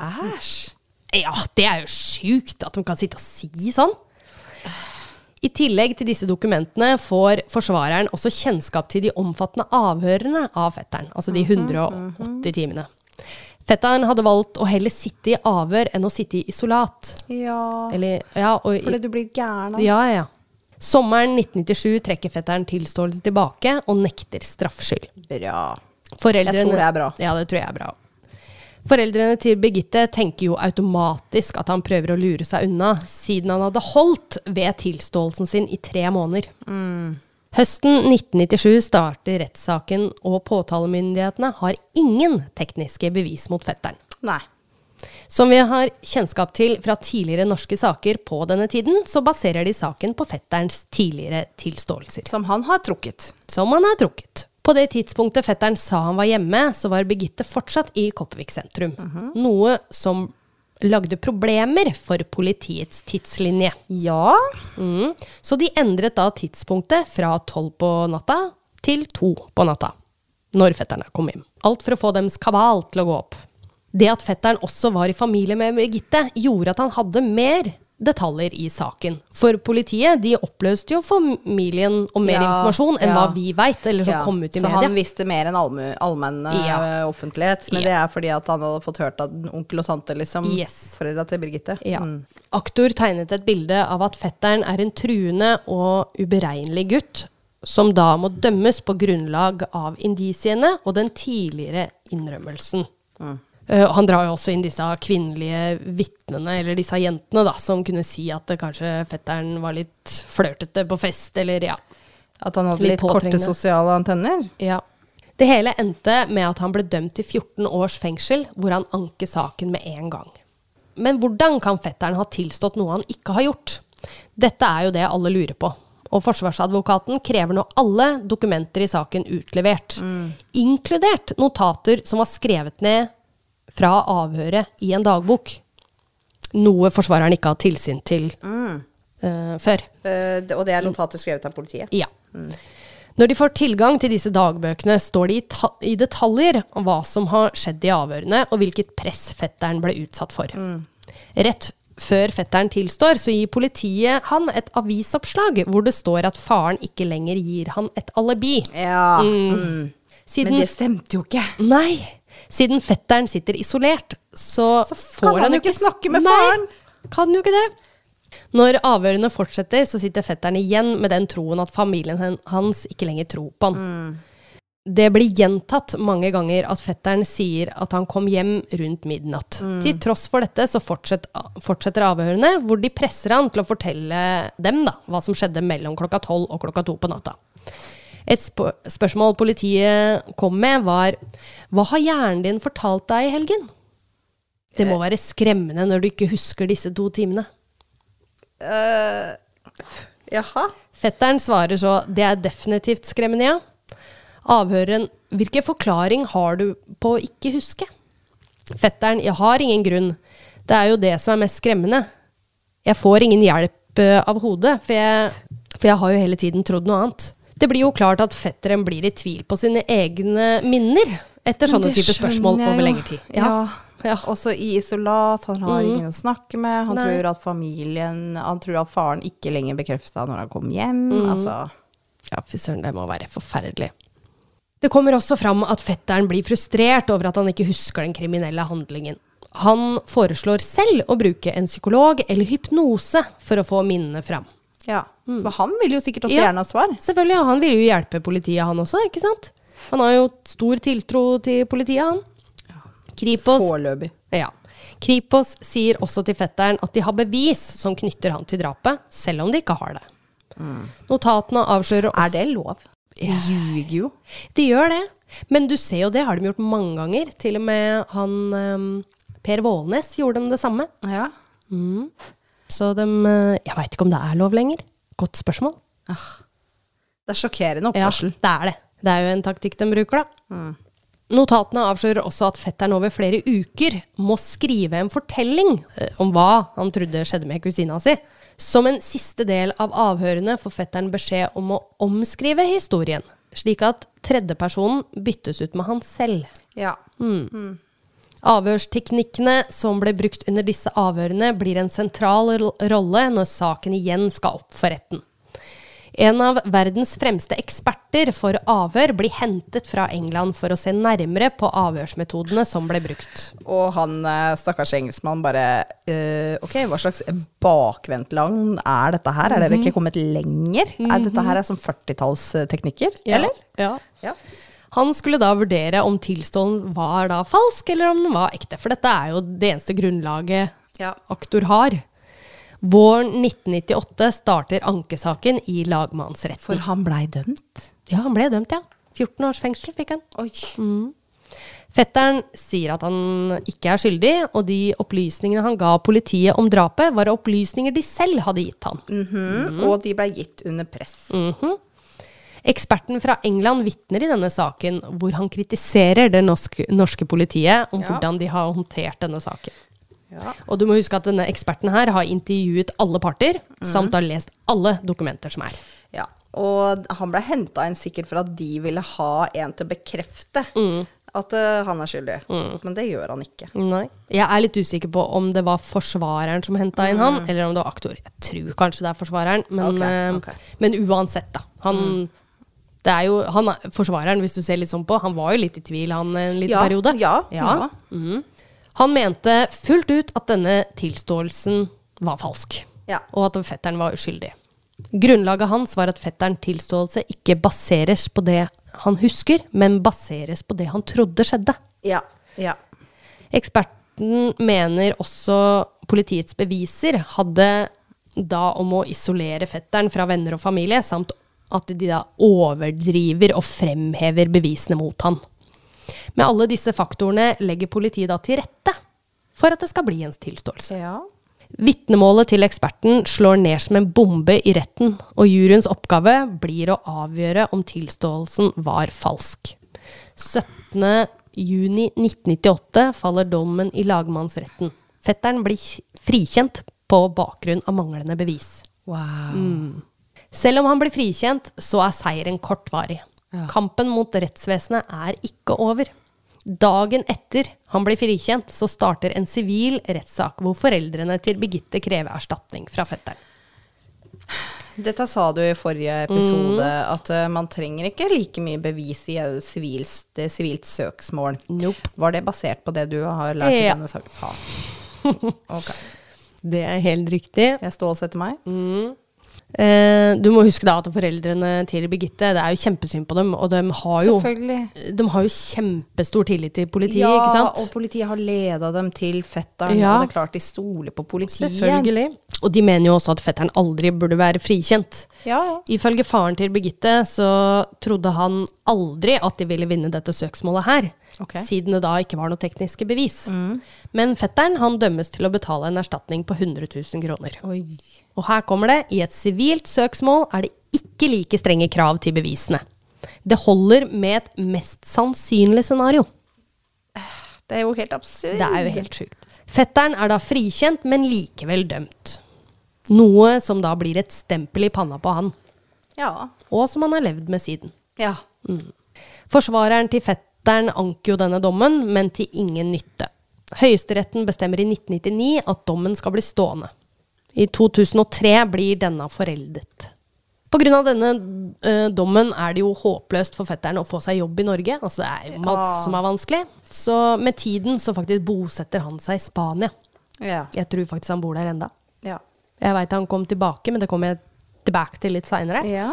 Æsj.
Ja, det er jo sjukt at de kan sitte og si sånn. I tillegg til disse dokumentene får forsvareren også kjennskap til de omfattende avhørene av fetteren, altså de 180 timene. Fetteren hadde valgt å heller sitte i avhør enn å sitte i isolat.
Ja.
Eller, ja, og,
Fordi du blir gæren av
ja, ja. Sommeren 1997 trekker fetteren tilståelse tilbake og nekter straffskyld.
Bra. Jeg tror det er bra.
Ja, det tror jeg er bra. Foreldrene til Birgitte tenker jo automatisk at han prøver å lure seg unna, siden han hadde holdt ved tilståelsen sin i tre måneder.
Mm.
Høsten 1997 starter rettssaken, og påtalemyndighetene har ingen tekniske bevis mot fetteren.
Nei.
Som vi har kjennskap til fra tidligere norske saker på denne tiden, så baserer de saken på fetterens tidligere tilståelser.
Som han har trukket.
Som han har trukket. På det tidspunktet fetteren sa han var hjemme, så var Birgitte fortsatt i Kopervik sentrum. Noe som lagde problemer for politiets tidslinje.
Ja.
Mm. Så de endret da tidspunktet fra tolv på natta til to på natta. Når fetterne kom hjem. Alt for å få dems kabal til å gå opp. Det at fetteren også var i familie med Birgitte, gjorde at han hadde mer detaljer i saken. For politiet de oppløste jo familien om mer
Ja,
informasjon enn
ja.
hva vi veit, eller som
ja.
kom ut i
Så
media.
han visste mer enn allmenn eh, offentlighet. Men det er fordi at han hadde fått hørt av onkel og tante, liksom.
Yes.
Foreldra til Birgitte. Mm.
Aktor tegnet et bilde av at fetteren er en truende og uberegnelig gutt, som da må dømmes på grunnlag av indisiene og den tidligere innrømmelsen. Eh, han drar jo også inn disse kvinnelige vitnene, eller disse jentene, da, som kunne si at uh, kanskje fetteren var litt flørtete på fest, eller ja.
At han hadde
Litt
litt, korte sosiale antenner.
Ja. Det hele endte med at han ble dømt til 14 års fengsel, hvor han anker saken med en gang. Men hvordan kan fetteren ha tilstått noe han ikke har gjort? Dette er jo det alle lurer på. Og forsvarsadvokaten krever nå alle dokumenter i saken utlevert. Inkludert notater som var skrevet ned fra avhøret i en dagbok. Noe forsvareren ikke har tilsyn til eh, før.
Uh, og det er notater skrevet av politiet.
Ja. Når de får tilgang til disse dagbøkene, står det i, i detaljer om hva som har skjedd i avhørene, og hvilket press fetteren ble utsatt for. Rett før fetteren tilstår, så gir politiet han et avisoppslag hvor det står at faren ikke lenger gir han et alibi.
Ja. Mm.
Siden,
Men det stemte jo ikke.
Nei! Siden fetteren sitter isolert, så,
Så
får han
han
jo
ikke snakke med faren! Nei.
Kan jo ikke det. Når avhørene fortsetter, så sitter fetteren igjen med den troen at familien hans ikke lenger tror på han. Det blir gjentatt mange ganger at fetteren sier at han kom hjem rundt midnatt. Til tross for dette så fortsett, fortsetter avhørene, hvor de presser han til å fortelle dem da, hva som skjedde mellom klokka tolv og klokka to på natta. Et sp spørsmål politiet kom med, var Hva har hjernen din fortalt deg i helgen? Det må være skremmende når du ikke husker disse to timene.
Jaha.
Fetteren svarer så det er definitivt skremmende, ja. Avhøreren hvilken forklaring har du på å ikke huske? Fetteren jeg har ingen grunn. Det er jo det som er mest skremmende. Jeg får ingen hjelp eh, av hodet, for jeg, for jeg har jo hele tiden trodd noe annet. Det blir jo klart at fetteren blir i tvil på sine egne minner etter sånne type spørsmål over lengre tid.
Ja.
Ja.
Også i isolat, han har ingen å snakke med. Han
Nei.
tror at familien Han tror at faren ikke lenger bekrefta når han kom hjem. Altså
Ja, fy søren, det må være forferdelig. Det kommer også fram at fetteren blir frustrert over at han ikke husker den kriminelle handlingen. Han foreslår selv å bruke en psykolog eller hypnose for å få minnene fram.
Ja. For han vil jo sikkert også
Ja.
gjerne ha svar.
Selvfølgelig, og han vil jo hjelpe politiet, han også, ikke sant? Han har jo stor tiltro til politiet, han. Kripos,
Foreløpig.
ja. Kripos sier også til fetteren at de har bevis som knytter han til drapet, selv om de ikke har det. Notatene avslører også
Er det lov? De ljuger jo.
De gjør det. Men du ser jo det, har de gjort mange ganger. Til og med han um, Per Vålnes gjorde dem det samme.
Ja.
Så de eh, Jeg veit ikke om det er lov lenger. Godt spørsmål.
Det er sjokkerende oppførsel.
Ja, det er det. Det er jo en taktikk de bruker, da. Notatene avslører også at fetteren over flere uker må skrive en fortelling eh, om hva han trodde skjedde med kusina si. Som en siste del av avhørene får fetteren beskjed om å omskrive historien, slik at tredjepersonen byttes ut med han selv.
Ja.
Avhørsteknikkene som ble brukt under disse avhørene, blir en sentral rolle når saken igjen skal opp for retten. En av verdens fremste eksperter for avhør blir hentet fra England for å se nærmere på avhørsmetodene som ble brukt.
Og han eh, stakkars engelskmann bare eh, Ok, hva slags bakvendtland er dette her? Er dere ikke kommet lenger? Er dette her er som 40-tallsteknikker? Eller?
Ja.
Ja.
Han skulle da vurdere om tilståelsen var da falsk, eller om den var ekte. For dette er jo det eneste grunnlaget
Ja.
aktor har. Våren 1998 starter ankesaken i lagmannsretten.
For han blei dømt?
Ja, han ble dømt, ja. 14 års fengsel fikk han.
Oi.
Fetteren sier at han ikke er skyldig, og de opplysningene han ga politiet om drapet, var opplysninger de selv hadde gitt han.
Mhm. Og de blei gitt under press.
Mhm. Eksperten fra England vitner i denne saken, hvor han kritiserer det norske, norske politiet om
Ja.
hvordan de har håndtert denne saken.
Ja.
Og du må huske at denne eksperten her har intervjuet alle parter, samt har lest alle dokumenter som er.
ja. Og han ble henta inn sikkert for at de ville ha en til å bekrefte at eh, han er skyldig. Men det gjør han ikke.
Nei. Jeg er litt usikker på om det var forsvareren som henta inn han, eller om det var aktor. Jeg tror kanskje det er forsvareren, men, okay,
okay.
men uansett, da. Han, det er jo, han er, forsvareren, hvis du ser litt sånn på, han var jo litt i tvil han en liten
Ja,
periode.
ja,
ja.
ja.
Mm. Han mente fullt ut at denne tilståelsen var falsk,
Ja.
og at fetteren var uskyldig. Grunnlaget hans var at fetteren tilståelse ikke baseres på det han husker, men baseres på det han trodde skjedde.
Ja. Ja.
Eksperten mener også politiets beviser hadde da om å isolere fetteren fra venner og familie, samt at de da overdriver og fremhever bevisene mot han. Med alle disse faktorene legger politiet da til rette for at det skal bli en tilståelse.
ja.
Vitnemålet til eksperten slår ned som en bombe i retten, og juryens oppgave blir å avgjøre om tilståelsen var falsk. 17.6.1998 faller dommen i lagmannsretten. Fetteren blir frikjent på bakgrunn av manglende bevis.
Wow.
Selv om han blir frikjent, så er seieren kortvarig.
Ja.
Kampen mot rettsvesenet er ikke over. Dagen etter han blir frikjent, så starter en sivil rettssak hvor foreldrene til Birgitte krever erstatning fra fetteren.
Dette sa du i forrige episode, at uh, man trenger ikke like mye bevis i et sivilt, sivilt søksmål.
Nope.
Var det basert på det du har lært i denne saken? Ja. [LAUGHS] Okay.
Det er helt riktig.
Jeg stålsetter meg.
Eh, du må huske da at foreldrene til Birgitte, det er jo kjempesynd på dem, og de har jo, de har jo kjempestor tillit til politiet,
ja,
ikke sant?
og politiet har leda dem til fetteren,
Ja.
og det er klart de stoler på politiet.
Selvfølgelig. Og de mener jo også at fetteren aldri burde være frikjent.
Ja, ja.
Ifølge faren til Birgitte så trodde han aldri at de ville vinne dette søksmålet her,
Ok.
siden det da ikke var noe tekniske bevis. Men fetteren han dømmes til å betale en erstatning på 100 000 kroner.
Oi.
Og her kommer det, i et sivilt søksmål er det ikke like strenge krav til bevisene. Det holder med et mest sannsynlig scenario.
Det er jo helt absurd.
Det er jo helt sjukt. Fetteren er da frikjent, men likevel dømt. Noe som da blir et stempel i panna på han,
Ja.
og som han har levd med siden.
Ja.
Forsvareren til fetteren anker jo denne dommen, men til ingen nytte. Høyesteretten bestemmer i 1999 at dommen skal bli stående. I 2003 blir denne foreldet. Pga. denne ø, dommen er det jo håpløst for fetteren å få seg jobb i Norge. Altså det er jo masse som er vanskelig. Så med tiden så faktisk bosetter han seg i Spania.
Ja.
Jeg tror faktisk han bor der enda.
Ja.
Jeg veit han kom tilbake, men det kommer jeg tilbake til litt seinere.
ja.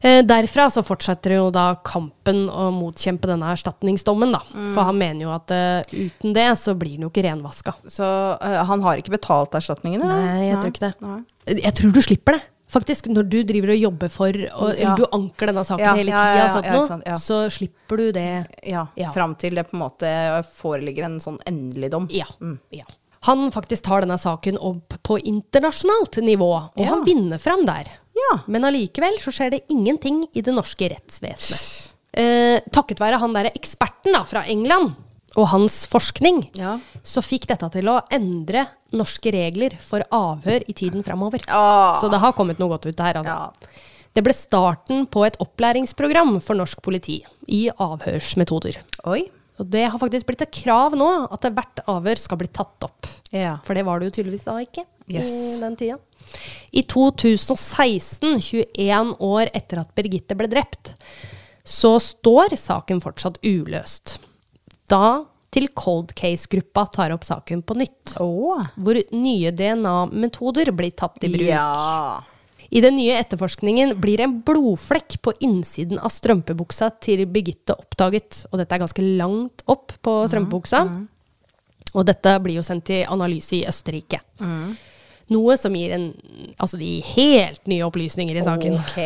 Eh, derfra så fortsetter jo da kampen å motkjempe denne erstatningsdommen, da.
Mm.
For han mener jo at uh, uten det så blir den jo ikke renvaska.
Så uh, han har ikke betalt erstatningen? eller?
Nei, jeg tror ikke det.
Nei.
Jeg tror du slipper det. Faktisk, når du driver og jobber for og,
Ja.
Eller du anker denne saken
Ja,
hele
ja,
tida,
ja,
ja,
ja,
noe,
ja.
så slipper du det.
Ja,
Ja.
fram til det på en måte foreligger en sånn endelig dom.
Ja. ja. Han faktisk tar denne saken opp på internasjonalt nivå, og
Ja.
han vinner fram der.
Ja.
Men allikevel så skjer det ingenting i det norske rettsvesenet. Eh, takket være han derre eksperten da, fra England og hans forskning,
Ja.
så fikk dette til å endre norske regler for avhør i tiden framover.
Ah.
Så det har kommet noe godt ut her. Altså.
Ja.
Det ble starten på et opplæringsprogram for norsk politi i avhørsmetoder.
Oi.
Og det har faktisk blitt et krav nå at hvert avhør skal bli tatt opp.
Ja.
For det var det jo tydeligvis da ikke
Yes.
i den tida. I 2016, 21 år etter at Birgitte ble drept, så står saken fortsatt uløst. Da til Cold Case-gruppa tar opp saken på nytt.
Oh.
Hvor nye DNA-metoder blir tatt i bruk.
Ja.
I den nye etterforskningen blir en blodflekk på innsiden av strømpebuksa til Birgitte oppdaget. Og dette er ganske langt opp på strømpebuksa. Og dette blir jo sendt til analyse i Østerrike. Noe som gir en, altså de helt nye opplysninger i saken.
Ok.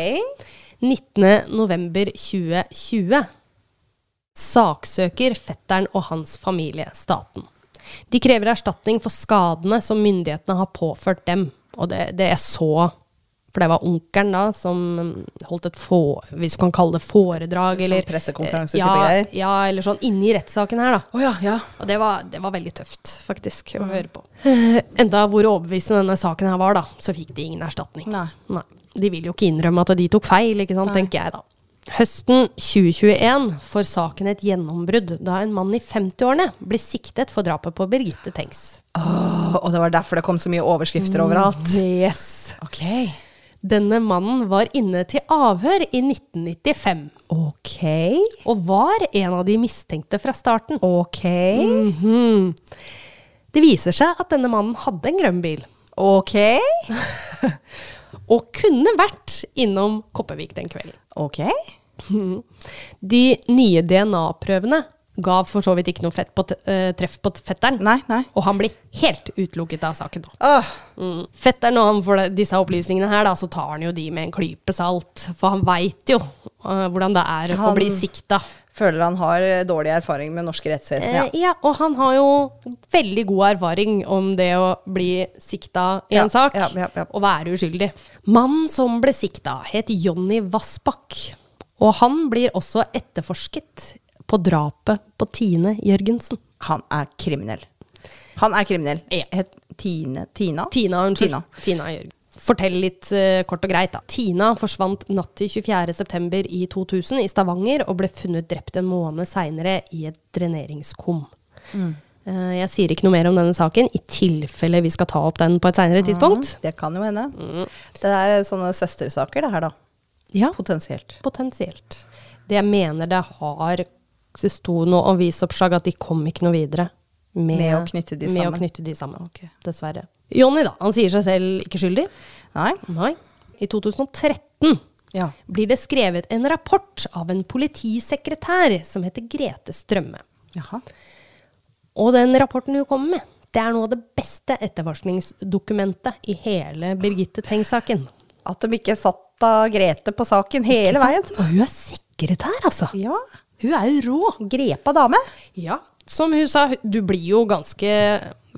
19.11.2020 saksøker fetteren og hans familie staten. De krever erstatning for skadene som myndighetene har påført dem. Og det, det er så For det var onkelen da som holdt et få, hvis du kan kalle det foredrag,
Sånn
eller
pressekonferanse
ja,
greier?
ja, eller sånn inni rettssaken her, da.
Oh, ja, ja.
Og det var, det var veldig tøft, faktisk, å høre på. Eh, Enda hvor overbevisende denne saken her var, da, så fikk de ingen erstatning.
Nei.
Nei. De vil jo ikke innrømme at de tok feil, ikke sant, tenker jeg da. Høsten 2021 får saken et gjennombrudd da en mann i 50-årene ble siktet for drapet på Birgitte Tengs.
Åh, og det var derfor det kom så mye overskrifter overalt.
Yes.
Ok.
Denne mannen var inne til avhør i 1995,
Ok.
og var en av de mistenkte fra starten.
Ok.
Mhm. Det viser seg at denne mannen hadde en grønn bil,
Ok. [LAUGHS]
og kunne vært innom Kopervik den kvelden.
Ok.
De nye DNA-prøvene ga for så vidt ikke noe fett på eh, treff på fetteren,
Nei, nei.
og han blir helt utelukket av saken nå.
Oh.
Mm. Fetteren, når han får disse opplysningene her, da, så tar han jo de med en klype salt, for han veit jo uh, hvordan det er å
Han-
bli sikta.
føler han har eh, dårlig erfaring med norske rettsvesen, ja.
Eh, ja, og han har jo veldig god erfaring om det å bli sikta i
Ja,
en sak,
ja.
og være uskyldig. Mannen som ble sikta, het Jonny Vassbakk, og han blir også etterforsket på drapet på Tine Jørgensen.
Han er kriminell. Han er kriminell.
Ja.
Het Tine Tina?
Tina, unnskyld.
Tina.
Tina Jørgensen. Fortell litt uh, kort og greit, da. Tina forsvant natt til 24.9. i 2000 i Stavanger og ble funnet drept en måned seinere i et dreneringskum.
Mm.
Uh, jeg sier ikke noe mer om denne saken, i tilfelle vi skal ta opp den på et seinere tidspunkt.
Det kan jo hende.
Mm.
Det er sånne søstersaker, det her, da.
Ja,
Potensielt.
potensielt. Det jeg mener det har Det sto noe avisoppslag at de kom ikke noe videre med,
Med å knytte de sammen.
knytte de sammen.
Ok.
Dessverre. Jonny, da. Han sier seg selv ikke skyldig.
Nei?
Nei. I 2013
Ja.
blir det skrevet en rapport av en politisekretær som heter Grete Strømme.
Jaha.
Og den rapporten hun kommer med, det er noe av det beste etterforskningsdokumentet i hele Birgitte Tengs-saken.
At de ikke satt av Grete på saken hele veien.
Og hun er sekretær, altså.
Ja.
Hun er jo rå.
Grepa dame.
Ja, som hun sa, du blir jo ganske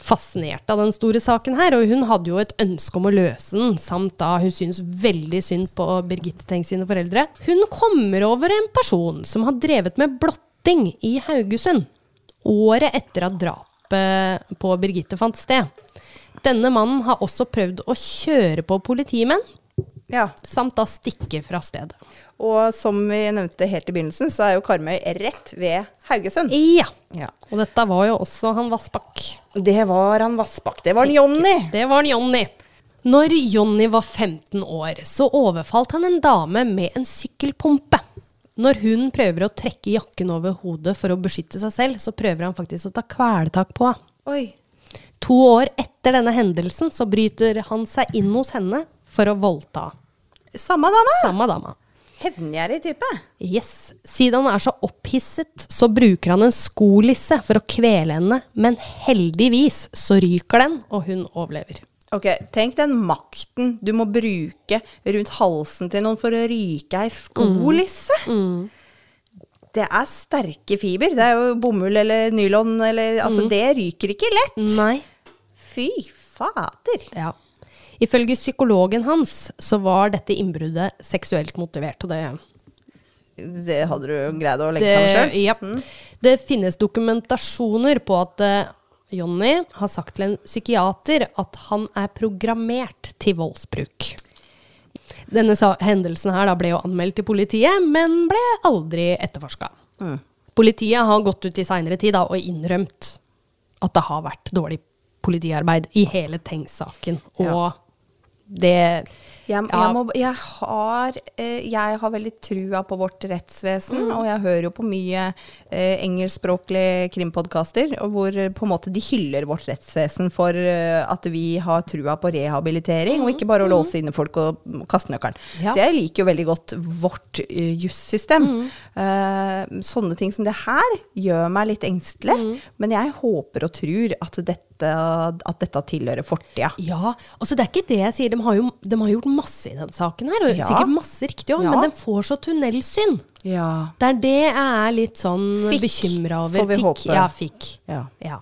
fascinert av den store saken her, og hun hadde jo et ønske om å løse den, samt da hun syns veldig synd på Birgitte Tengs sine foreldre. Hun kommer over en person som har drevet med blotting i Haugesund, året etter at drapet på Birgitte fant sted. Denne mannen har også prøvd å kjøre på politimenn,
Ja.
samt da stikke fra stedet.
Og som vi nevnte helt i begynnelsen, så er jo Karmøy rett ved Haugesund.
Ja,
Ja.
og dette var jo også han Vassbakk.
Det var han Vassbakk. Det var han Jonny.
Det var han Jonny. Når Jonny var 15 år, så overfalt han en dame med en sykkelpumpe. Når hun prøver å trekke jakken over hodet for å beskytte seg selv, så prøver han faktisk å ta kvelertak på henne. To år etter denne hendelsen så bryter han seg inn hos henne for å voldta
Samme dama?
samme dama.
Hevngjerrig type.
Yes. Siden han er så opphisset, så bruker han en skolisse for å kvele henne, men heldigvis så ryker den, og hun overlever.
Ok, Tenk den makten du må bruke rundt halsen til noen for å ryke ei skolisse. Det er sterke fiber. Det er jo bomull eller nylon eller Altså, det ryker ikke lett.
Nei.
Fy fader.
Ja. Ifølge psykologen hans så var dette innbruddet seksuelt motivert. Og det,
Det hadde du greid å legge sammen sjøl?
ja. det finnes dokumentasjoner på at uh, Jonny har sagt til en psykiater at han er programmert til voldsbruk. Denne hendelsen her ble jo anmeldt til politiet, men ble aldri etterforska. Politiet har gått ut i seinere tid da, og innrømt at det har vært dårlig politiarbeid i hele Tengs-saken. Og
Ja.
Det
Jeg, jeg, må, jeg, har, eh, jeg har veldig trua på vårt rettsvesen,
Mm.
og jeg hører jo på mye eh, engelskspråklige krimpodkaster, hvor eh, på en måte de hyller vårt rettsvesen for eh, at vi har trua på rehabilitering, og ikke bare å låse inne folk og kaste nøkkelen.
Mm. Ja.
Så jeg liker jo veldig godt vårt uh, jussystem.
Mm.
Eh, sånne ting som det her gjør meg litt engstelig,
Mm.
men jeg håper og tror at dette, at dette tilhører fortida.
Ja, altså det er ikke det jeg sier. De har jo de har gjort masse i den saken her, og
Ja.
sikkert masse riktig òg,
Ja.
men den får så tunnelsyn.
Ja.
Det er det jeg er litt sånn
Fikk,
bekymra over.
får vi
fikk,
håpe.
Ja, fikk.
ja.
Ja.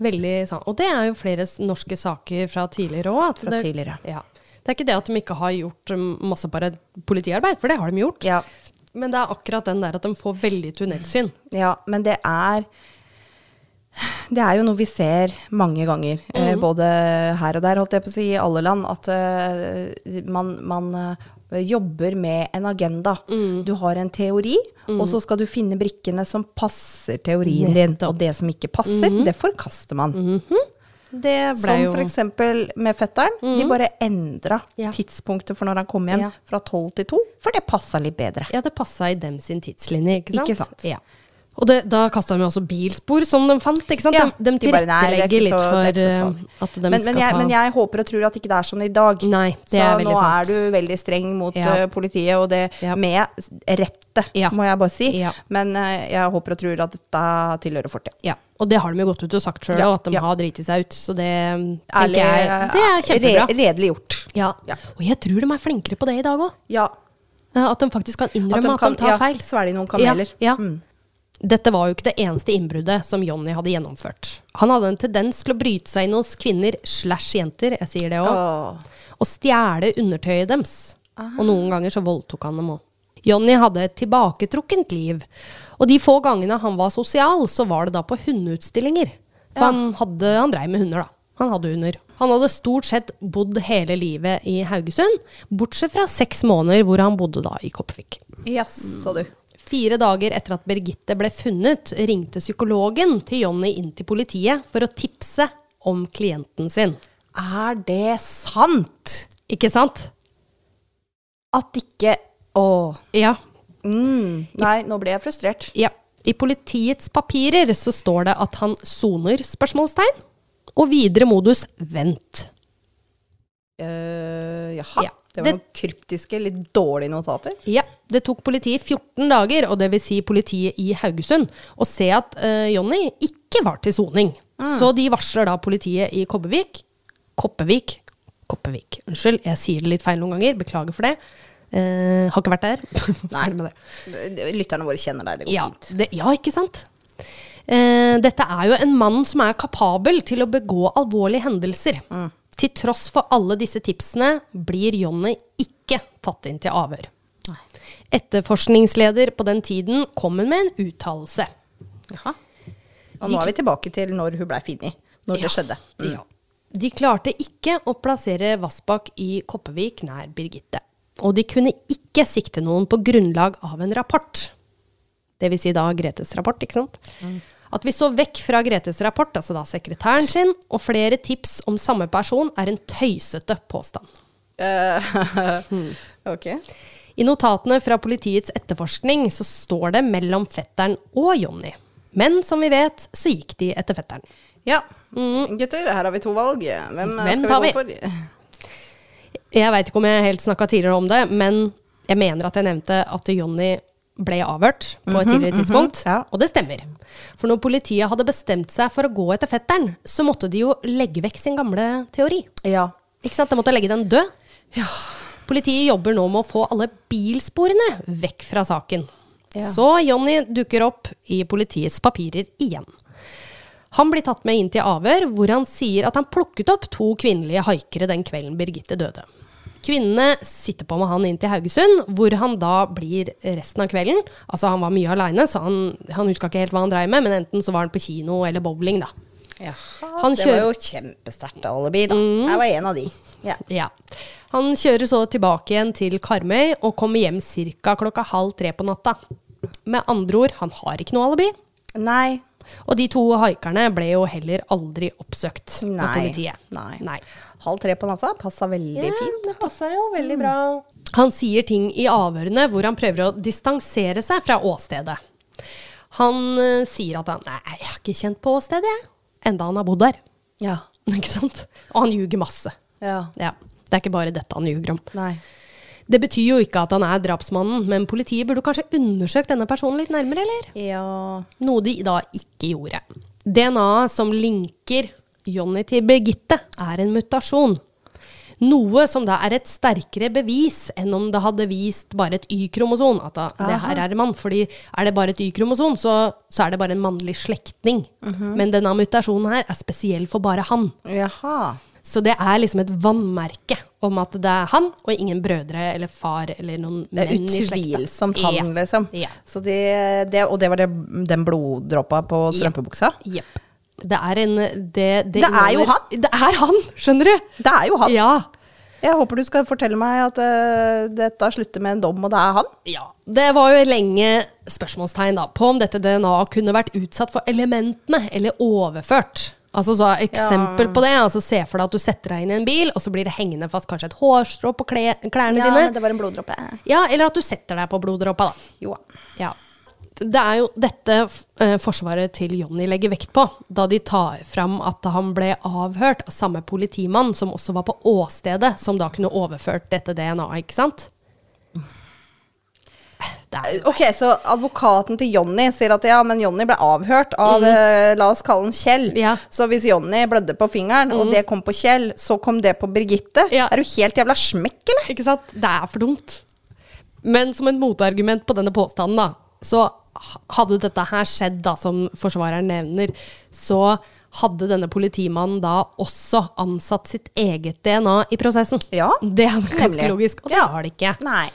Veldig sånn. Og det er jo flere norske saker fra tidligere òg.
Fra tidligere.
Ja. Det er ikke det at de ikke har gjort um, masse bare politiarbeid, for det har de gjort.
Ja.
Men det er akkurat den der at de får veldig tunnelsyn.
Ja, men det er Det er jo noe vi ser mange ganger, eh, både her og der, holdt jeg på å si, i alle land, at uh, man, man uh, jobber med en agenda. Du har en teori, og så skal du finne brikkene som passer teorien din. Og det som ikke passer, det forkaster man.
Det ble
Som
jo
for eksempel med fetteren. De bare endra
Ja.
tidspunktet for når han kom hjem
Ja.
fra tolv til to, for det passa litt bedre.
Ja, det passa i dem sin tidslinje, ikke sant?
Ikke sant.
Ja. Og det, da kasta de også bilspor som de fant, ikke sant?
Ja,
de, de
de er
tilrettelegger litt for eh, at de
Men, men,
skal
jeg,
ta
men jeg håper og tror at ikke det er sånn i dag.
Nei, det
så
er veldig sant.
Så nå er du veldig streng mot
Ja.
eh, politiet, og det
Ja.
med rette, må jeg bare si. Men eh, jeg håper og tror at dette tilhører fortida.
Ja, og det har de jo gått ut og sagt sjøl,
Ja,
at de har driti seg ut. Så det
Ærlig,
jeg Det er kjempebra.
re- redelig gjort.
Ja. Og jeg tror de er flinkere på det i dag òg.
Ja.
At de faktisk kan innrømme at de,
kan
tar
ja,
feil.
svelge noen kameler.
Ja, ja.
Mm.
Dette var jo ikke det eneste innbruddet som Jonny hadde gjennomført. Han hadde en tendens til å bryte seg inn hos kvinner slash jenter, jeg sier det òg, og stjele undertøyet deres. Og noen ganger så voldtok han dem òg. Jonny hadde et tilbaketrukkent liv, og de få gangene han var sosial, så var det da på hundeutstillinger. For
Ja.
han, hadde, han dreiv med hunder, da. Han hadde hunder. Han hadde stort sett bodd hele livet i Haugesund, bortsett fra seks måneder hvor han bodde da i Kopervik.
Jaså, du.
Fire dager etter at Birgitte ble funnet, ringte psykologen til Jonny inn til politiet for å tipse om klienten sin.
Er det sant?
Ikke sant?
At ikke Å.
Ja.
Mm. Nei, nå ble jeg frustrert.
ja. I politiets papirer så står det at han soner spørsmålstegn, og videre modus vent.
Uh, jaha.
Ja.
Det var
Det-
noen kryptiske, litt dårlige notater.
Ja, det tok politiet 14 dager, og det vil si politiet i Haugesund, å se at uh, Jonny ikke var til soning. Så de varsler da politiet i Kobbevik. Koppevik. Koppevik. Unnskyld, jeg sier det litt feil noen ganger. Beklager for det. Uh, har ikke vært der. [LAUGHS] Nei. med det.
Lytterne våre kjenner deg, det går
Ja,
fint.
det, ja, ikke sant? Uh, dette er jo en mann som er kapabel til å begå alvorlige hendelser. Til tross for alle disse tipsene blir Jonny ikke tatt inn til avhør. Etterforskningsleder på den tiden kommer med en uttalelse.
Jaha. Og nå er vi tilbake til når hun blei funnet. Når det skjedde.
Ja. De klarte ikke å plassere Vassbakk i Koppevik nær Birgitte. Og de kunne ikke sikte noen på grunnlag av en rapport. Det vil si da Gretes rapport, ikke sant? At vi så vekk fra Gretes rapport, altså da sekretæren sin, og flere tips om samme person, er en tøysete påstand.
Uh, [LAUGHS] ok.
I notatene fra politiets etterforskning så står det mellom fetteren og Jonny. Men som vi vet, så gikk de etter fetteren.
Ja. Gutter, her har vi to valg. Hvem,
Hvem
skal vi? gå for?
Jeg veit ikke om jeg helt snakka tidligere om det, men jeg mener at jeg nevnte at Jonny ble avhørt på et tidligere tidspunkt.
ja.
Og det stemmer. For når politiet hadde bestemt seg for å gå etter fetteren, så måtte de jo legge vekk sin gamle teori.
Ja.
Ikke sant? De måtte legge den død. Ja. Politiet jobber nå med å få alle bilsporene vekk fra saken.
Ja.
Så Jonny dukker opp i politiets papirer igjen. Han blir tatt med inn til avhør, hvor han sier at han plukket opp to kvinnelige haikere den kvelden Birgitte døde. Kvinnene sitter på med han inn til Haugesund, hvor han da blir resten av kvelden. Altså Han var mye aleine, så han, han huska ikke helt hva han dreiv med, men enten så var han på kino eller bowling, da.
Ja,
Han
det
kjører-
var jo kjempesterkt alibi, da. Jeg var en av de. Ja.
Ja. Han kjører så tilbake igjen til Karmøy og kommer hjem ca. klokka halv tre på natta. Med andre ord, han har ikke noe alibi.
Nei.
Og de to haikerne ble jo heller aldri oppsøkt av politiet.
Nei.
Nei.
Halv tre på natta passa veldig
Ja,
fint.
det passa jo veldig bra. Han sier ting i avhørene hvor han prøver å distansere seg fra åstedet. Han uh, sier at han Nei, jeg har ikke kjent på åstedet, jeg. Enda han har bodd der.
Ja. [LAUGHS]
Ikke sant? Og han ljuger masse.
ja.
Ja. Det er ikke bare dette han ljuger om.
Nei.
Det betyr jo ikke at han er drapsmannen, men politiet burde kanskje undersøkt denne personen litt nærmere, eller?
Ja
Noe de da ikke gjorde. DNA-et som linker Johnny til Birgitte, er en mutasjon. Noe som da er et sterkere bevis enn om det hadde vist bare et Y-kromosom. At da, det her er en mann. Fordi er det bare et Y-kromosom, så, så er det bare en mannlig slektning. Men denne mutasjonen her er spesiell for bare han.
Jaha.
Så det er liksom et vannmerke om at det er han, og ingen brødre eller far eller noen menn i slekta.
Det er utvilsomt han,
Ja.
liksom.
Ja.
Så det, det, og det var det, den bloddråpa på strømpebuksa?
Jepp. Det er en Det,
Det er jo han!
Det er han, skjønner du!
Det er jo han.
Ja.
Jeg håper du skal fortelle meg at uh, dette slutter med en dom, og det er han.
ja. Det var jo lenge spørsmålstegn da, på om dette DNA kunne vært utsatt for elementene eller overført. Altså så Eksempel på det. altså Se for deg at du setter deg inn i en bil, og så blir det hengende fast kanskje et hårstrå på klærne
Ja,
dine.
Ja, det var en bloddråpe.
Ja, Eller at du setter deg på bloddråpa. da.
Jo.
Ja. Det er jo dette eh, forsvaret til Jonny legger vekt på, da de tar fram at han ble avhørt av samme politimann som også var på åstedet, som da kunne overført dette DNA-et, ikke sant?
Ok, så advokaten til Jonny sier at ja, men Jonny ble avhørt av, eh, la oss kalle han Kjell.
Mm. Ja.
Så hvis Jonny blødde på fingeren, og det kom på Kjell, så kom det på Birgitte.
Ja.
Er du helt jævla smekk, eller?
ikke sant? Det er for dumt. Men som et motargument på denne påstanden, da, så hadde dette her skjedd, da, som forsvareren nevner, så hadde denne politimannen da også ansatt sitt eget DNA i prosessen.
Ja,
Det er ganske
nemlig.
logisk, og det
Ja.
har det ikke.
Nei.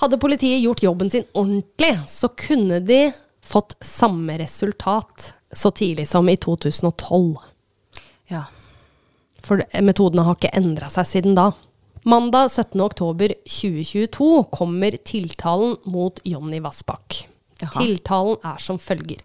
Hadde politiet gjort jobben sin ordentlig, så kunne de fått samme resultat så tidlig som i 2012.
Ja.
For metodene har ikke endra seg siden da. Mandag 17. oktober 2022 kommer tiltalen mot Jonny Vassbakk.
Jaha.
Tiltalen er som følger.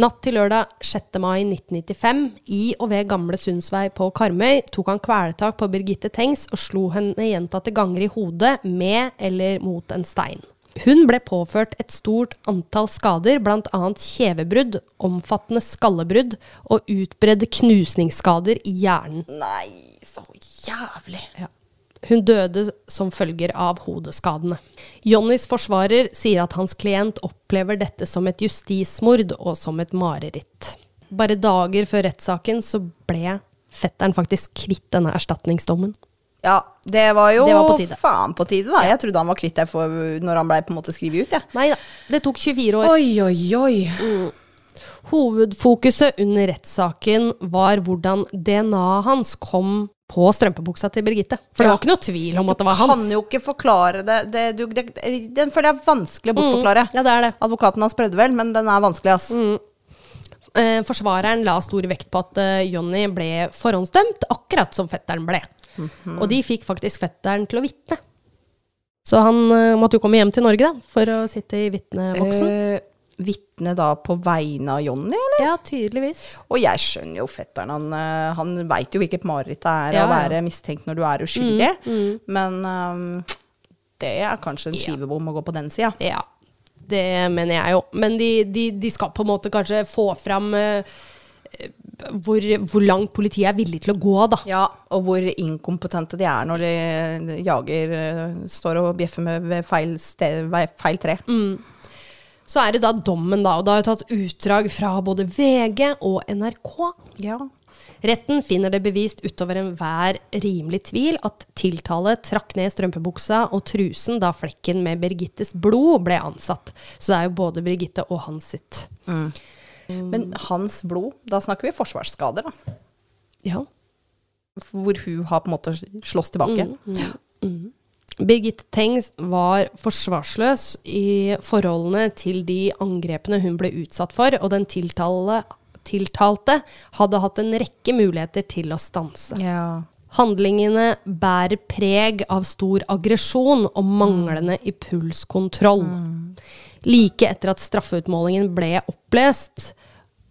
Natt til lørdag 6. mai 1995, i og ved Gamle Sundsvei på Karmøy, tok han kvelertak på Birgitte Tengs og slo henne gjentatte ganger i hodet med eller mot en stein. Hun ble påført et stort antall skader, bl.a. kjevebrudd, omfattende skallebrudd og utbredde knusningsskader i hjernen.
Nei, så jævlig.
Ja. Hun døde som følger av hodeskadene. Johnnys forsvarer sier at hans klient opplever dette som et justismord og som et mareritt. Bare dager før rettssaken så ble fetteren faktisk kvitt denne erstatningsdommen.
Ja, det var jo
Det var på
faen på tide, da. Jeg trodde han var kvitt det for når han blei skrevet ut, Ja.
Nei da, det tok 24 år.
Oi, oi, oi.
Hovedfokuset under rettssaken var hvordan DNA-et hans kom på strømpebuksa til Birgitte. For det var ikke noe tvil om at det var hans.
Du Kan jo ikke forklare det, det, du, det Den føler jeg er vanskelig å bortforklare.
Ja, det er det.
Advokaten hans prøvde vel, men den er vanskelig, ass.
Eh, forsvareren la stor vekt på at uh, Jonny ble forhåndsdømt, akkurat som fetteren ble. Og de fikk faktisk fetteren til å vitne. Så han uh, måtte jo komme hjem til Norge da, for å sitte i vitneboksen.
Eh, Vitne da på vegne av Jonny, eller?
ja, tydeligvis.
Og jeg skjønner jo fetteren, han, eh, han veit jo hvilket mareritt det er
Ja,
å være mistenkt når du er uskyldig. Men um, det er kanskje en
Ja.
å gå på den sida.
Ja, det mener jeg jo. Men de, de, de skal på en måte kanskje få fram uh, hvor, hvor langt politiet er villig til å gå, da.
Ja, og hvor inkompetente de er når de jager eh, Står og bjeffer med feil, sted, feil tre.
Så er det da dommen, da. Og da har jeg tatt utdrag fra både VG og NRK.
Ja.
Retten finner det bevist utover enhver rimelig tvil at tiltale trakk ned strømpebuksa og trusen da flekken med Birgittes blod ble ansatt. Så det er jo både Birgitte og hans sitt.
Men hans blod, da snakker vi forsvarsskader, da.
Ja.
Hvor hun har på en måte slåss tilbake.
Birgitte Tengs var forsvarsløs i forholdene til de angrepene hun ble utsatt for, og den tiltale, tiltalte hadde hatt en rekke muligheter til å stanse.
Ja.
Handlingene bærer preg av stor aggresjon og manglende impulskontroll. Like etter at straffeutmålingen ble opplest,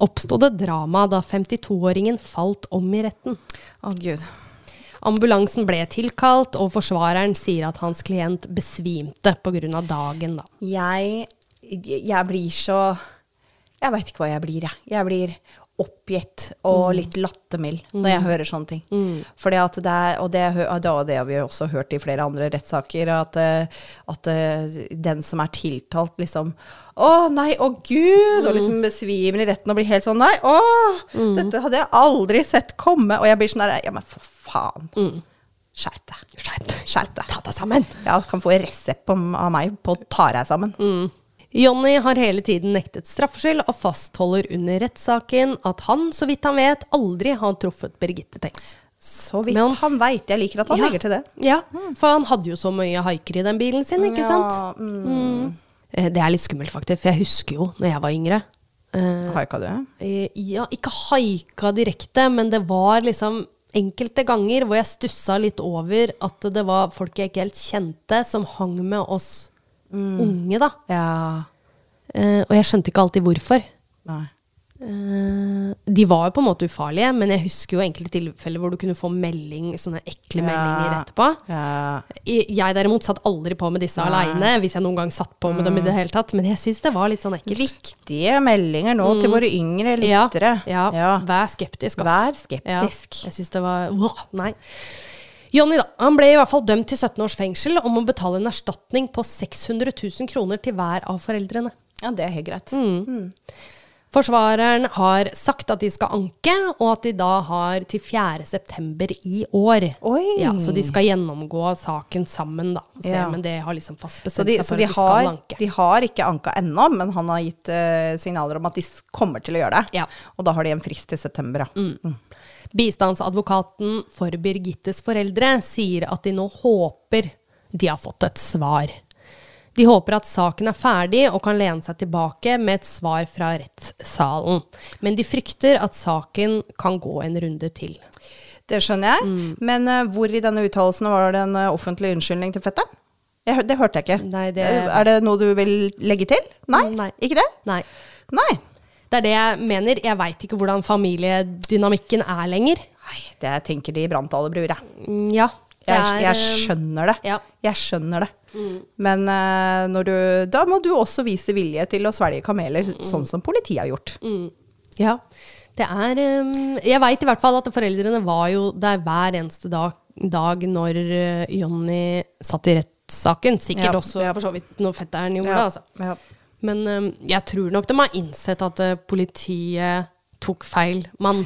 oppsto det drama da 52-åringen falt om i retten.
Å, gud.
Ambulansen ble tilkalt, og forsvareren sier at hans klient besvimte pga. dagen. Da.
Jeg, jeg blir så Jeg veit ikke hva jeg blir, jeg. Jeg blir oppgitt og litt lattermild når jeg hører sånne ting. Fordi at det er, og det, og det og det har vi også hørt i flere andre rettssaker, at, eh, at eh, den som er tiltalt, liksom Å, nei, å gud! Og liksom besvimer i retten og blir helt sånn Nei, å! Dette hadde jeg aldri sett komme. Og jeg blir sånn der Ja, men for faen. Mm.
Skjerp deg.
Skjerp deg.
Ta deg sammen.
Ja, kan få resept av meg på å ta deg sammen.
Jonny har hele tiden nektet straffskyld og fastholder under rettssaken at han, så vidt han vet, aldri har truffet Birgitte Tengs.
Så vidt
Men-
han veit. Jeg liker at han
Ja.
legger til det.
Ja, for han hadde jo så mye haiker i den bilen sin, ikke sant?
mm.
Mm. Det er litt skummelt, faktisk, for jeg husker jo når jeg var yngre. eh,
Haika du?
eh, Ja, ikke haika direkte, men det var liksom enkelte ganger hvor jeg stussa litt over at det var folk jeg ikke helt kjente, som hang med oss unge, da.
Ja.
Uh, og jeg skjønte ikke alltid hvorfor.
Nei.
Uh, de var jo på en måte ufarlige, men jeg husker jo enkelte tilfeller hvor du kunne få melding, sånne ekle meldinger etterpå.
Ja.
Jeg derimot satt aldri på med disse aleine, hvis jeg noen gang satt på med dem i det hele tatt. Men jeg syns det var litt sånn ekkelt.
Viktige meldinger nå til våre yngre lyttere.
Ja, ja. Vær skeptisk, ass.
Vær skeptisk.
Ja, jeg syns det var Nei. Jonny da, han ble i hvert fall dømt til 17 års fengsel om å betale en erstatning på 600 000 kroner til hver av foreldrene.
Ja, det er helt greit.
Mm. Forsvareren har sagt at de skal anke, og at de da har til 4. september i år.
Oi.
Ja, så de skal gjennomgå saken sammen, da. Så,
Ja.
Men det har liksom fast
Så
bestemt
de,
seg
så
for
de,
at de skal
har,
anke.
de har ikke anka ennå, men han har gitt uh, signaler om at de kommer til å gjøre det.
Ja.
Og da har de en frist til september. Ja.
Bistandsadvokaten for Birgittes foreldre sier at de nå håper de har fått et svar. De håper at saken er ferdig og kan lene seg tilbake med et svar fra rettssalen. Men de frykter at saken kan gå en runde til.
Det skjønner jeg.
Mm.
Men uh, hvor i denne uttalelsen var det en uh, offentlig unnskyldning til fetteren? Jeg, det hørte jeg ikke.
Nei, det-
Eh, Er det noe du vil legge til? Nei?
Nei.
Ikke det?
Nei.
Nei.
Det er det jeg mener. Jeg veit ikke hvordan familiedynamikken er lenger.
Nei, det tenker de i Brantale bruer.
Mm, Ja.
Jeg,
er,
jeg
eh,
skjønner det.
ja.
Jeg skjønner det. Men eh, når du, da må du også vise vilje til å svelge kameler, sånn som politiet har gjort.
Ja. Det er eh, Jeg veit i hvert fall at foreldrene var jo der hver eneste dag, dag når Jonny satt i rettssaken. Sikkert
Ja,
også
ja.
for så vidt når fetteren gjorde det, altså.
ja.
Men eh, jeg tror nok de har innsett at eh, politiet tok feil mann.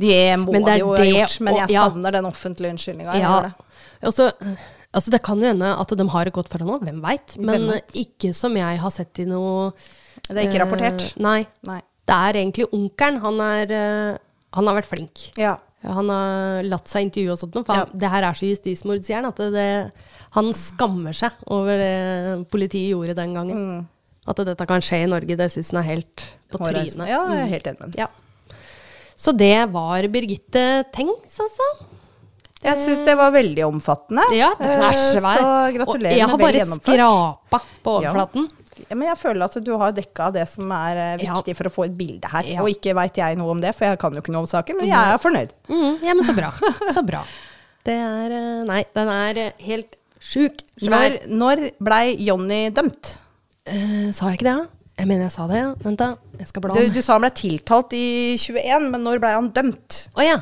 Det må
det
de jo ha gjort, men
og-
jeg
ja.
savner den offentlige unnskyldninga.
Ja. Altså, altså det kan jo hende at de har et godt forhold nå, hvem veit. Men
Hvem vet?
ikke som jeg har sett i noe
Det er ikke
eh,
rapportert.
Nei.
Nei.
Det er egentlig onkelen. Han, er, han har vært flink.
Ja.
Han har latt seg intervjue og sånt, noe, for
Ja.
det her er så justismord, sier han. At det, det, han skammer seg over det politiet gjorde den gangen.
Mm.
At dette kan skje i Norge, det syns hun er helt på trynet.
Ja, jeg er helt enig med.
Ja. Så det var Birgitte Tengs, altså.
Jeg syns det var veldig omfattende.
Ja, den er
Eh,
svær.
Så
Og
gratulerer
jeg har bare skrapa på overflaten.
Ja, men jeg føler at du har dekka det som er viktig
Ja.
for å få et bilde her.
Ja.
Og ikke veit jeg noe om det, for jeg kan jo ikke noe om saken, men jeg er fornøyd.
Mm, ja, men så bra. [LAUGHS] Så bra. Det er eh, Nei, den er eh, helt sjuk.
Når, når blei Jonny dømt?
Eh, sa jeg ikke det? ja? Jeg mener jeg sa det, ja. Vent, da. Jeg skal bla
Du,
om.
du sa han ble tiltalt i 21, men når ble han dømt?
Å ja.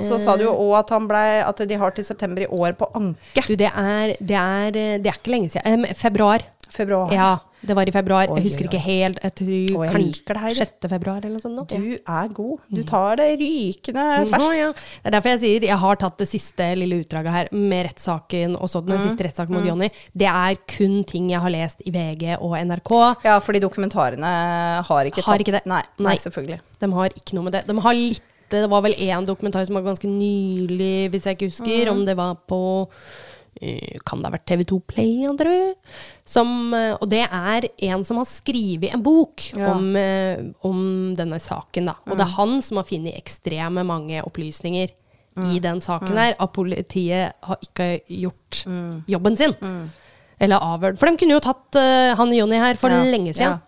Og så sa du jo òg at, han ble, at de har til september i år på anke.
Du, det er, det er, eh, det er ikke lenge siden. Eh, februar.
Februar.
Ja, det var i februar.
Oi,
Jeg husker ikke helt. Jeg tror
Å, jeg
kanskje
her.
6. februar eller noe sånt. nå.
Du er god. Du tar det rykende ferskt.
Mm, ja. Det er derfor jeg sier jeg har tatt det siste lille utdraget her med rettssaken og så den
Mm.
siste rettssaken mot Jonny. Det er kun ting jeg har lest i VG og NRK.
Ja, fordi dokumentarene har ikke
Har
tatt
ikke det.
Nei, nei,
Nei.
selvfølgelig.
De har ikke noe med det. De har litt Det var vel én dokumentar som var ganske nylig, hvis jeg ikke husker,
Mm.
om det var på kan det ha vært TV2 Play, tror? Som, eh, og det er en som har skrevet en bok
Ja.
om, eh, om denne saken. Da. Og det er han som har funnet ekstreme mange opplysninger i den saken der. At politiet har ikke gjort jobben sin. Eller avhørt. For de kunne jo tatt uh, han Jonny her for
Ja,
lenge siden.
ja.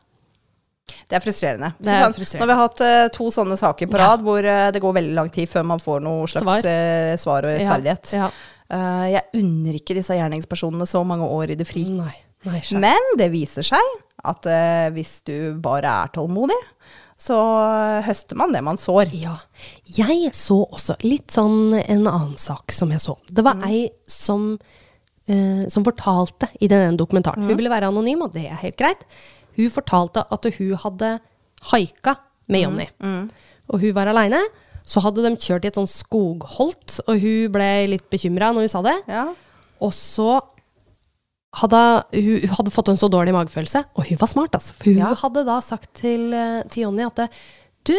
Det er frustrerende.
Det er frustrerende.
Når vi har hatt uh, to sånne saker på
Ja.
rad hvor uh, det går veldig lang tid før man får noe slags
Svar.
uh, svar og rettferdighet.
Ja.
Eh, jeg unner ikke disse gjerningspersonene så mange år i det fri.
Nei. Nei.
Men det viser seg at uh, hvis du bare er tålmodig, så høster man det man sår.
Ja. Jeg så også litt sånn en annen sak som jeg så. Det var ei som, uh, som fortalte i den dokumentaren. Hun ville være anonym, og det er helt greit. Hun fortalte at hun hadde haika med Jonny. Og hun var aleine. Så hadde de kjørt i et sånn skogholt, og hun ble litt bekymra når hun sa det.
Ja.
Og så hadde hun, hun hadde fått en så dårlig magefølelse, og hun var smart, altså. For hun
Ja.
hadde da sagt til, eh, til Jonny at du,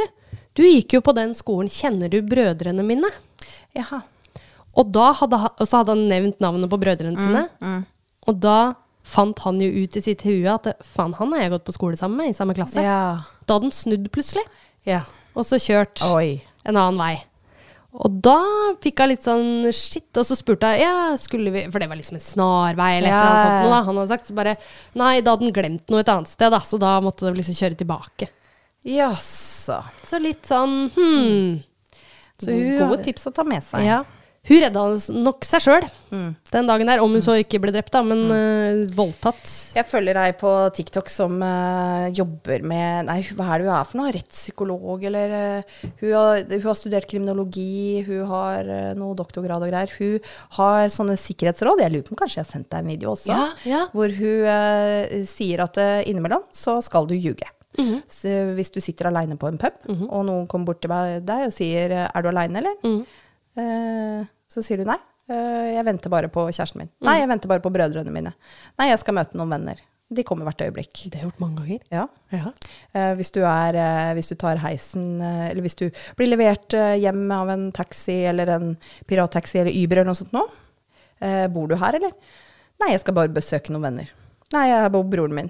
du gikk jo på den skolen, kjenner du brødrene mine?
Jaha.
Og, da hadde, og så hadde han nevnt navnet på brødrene sine. Og da fant han jo ut i sitt hue at faen, han har jeg gått på skole sammen med, i samme klasse.
Ja.
Da hadde han snudd plutselig,
ja.
og så kjørt
Oi.
En annen vei. Og da fikk hun litt sånn shit, og så spurte jeg ja, skulle vi For det var liksom en snarvei eller et
Ja,
eller annet sånt. Noe, da. Han hadde sagt så bare Nei, da hadde han glemt noe et annet sted, da, så da måtte de liksom kjøre tilbake.
Jaså.
Så litt sånn hm. Så
Gode tips å ta med seg.
Ja. Hun redda nok seg sjøl
Mm.
den dagen der, om hun så ikke ble drept, da, men eh, voldtatt.
Jeg følger ei på TikTok som uh, jobber med Nei, hva er det hun er for noe? Rettspsykolog, eller uh, hun, har, hun har studert kriminologi, hun har uh, noe doktorgrad og greier. Hun har sånne sikkerhetsråd. Jeg lurer på om kanskje jeg har sendt deg en video også.
Ja, ja.
Hvor hun sier at innimellom så skal du ljuge.
Mm
-hmm. hvis du sitter aleine på en pub, og noen kommer bort til deg og sier 'er du aleine', eller? Eh, så sier du nei. eh, jeg venter bare på kjæresten min.
Mm.
Nei, jeg venter bare på brødrene mine. Nei, jeg skal møte noen venner. De kommer hvert øyeblikk.
Det har jeg gjort mange ganger.
Ja.
Ja.
Eh, hvis, du er, eh, hvis du tar heisen, eh, eller hvis du blir levert hjem av en taxi eller en pirattaxi eller Uber eller noe sånt nå. Bor du her, eller? Nei, jeg skal bare besøke noen venner. Nei, jeg bor broren min.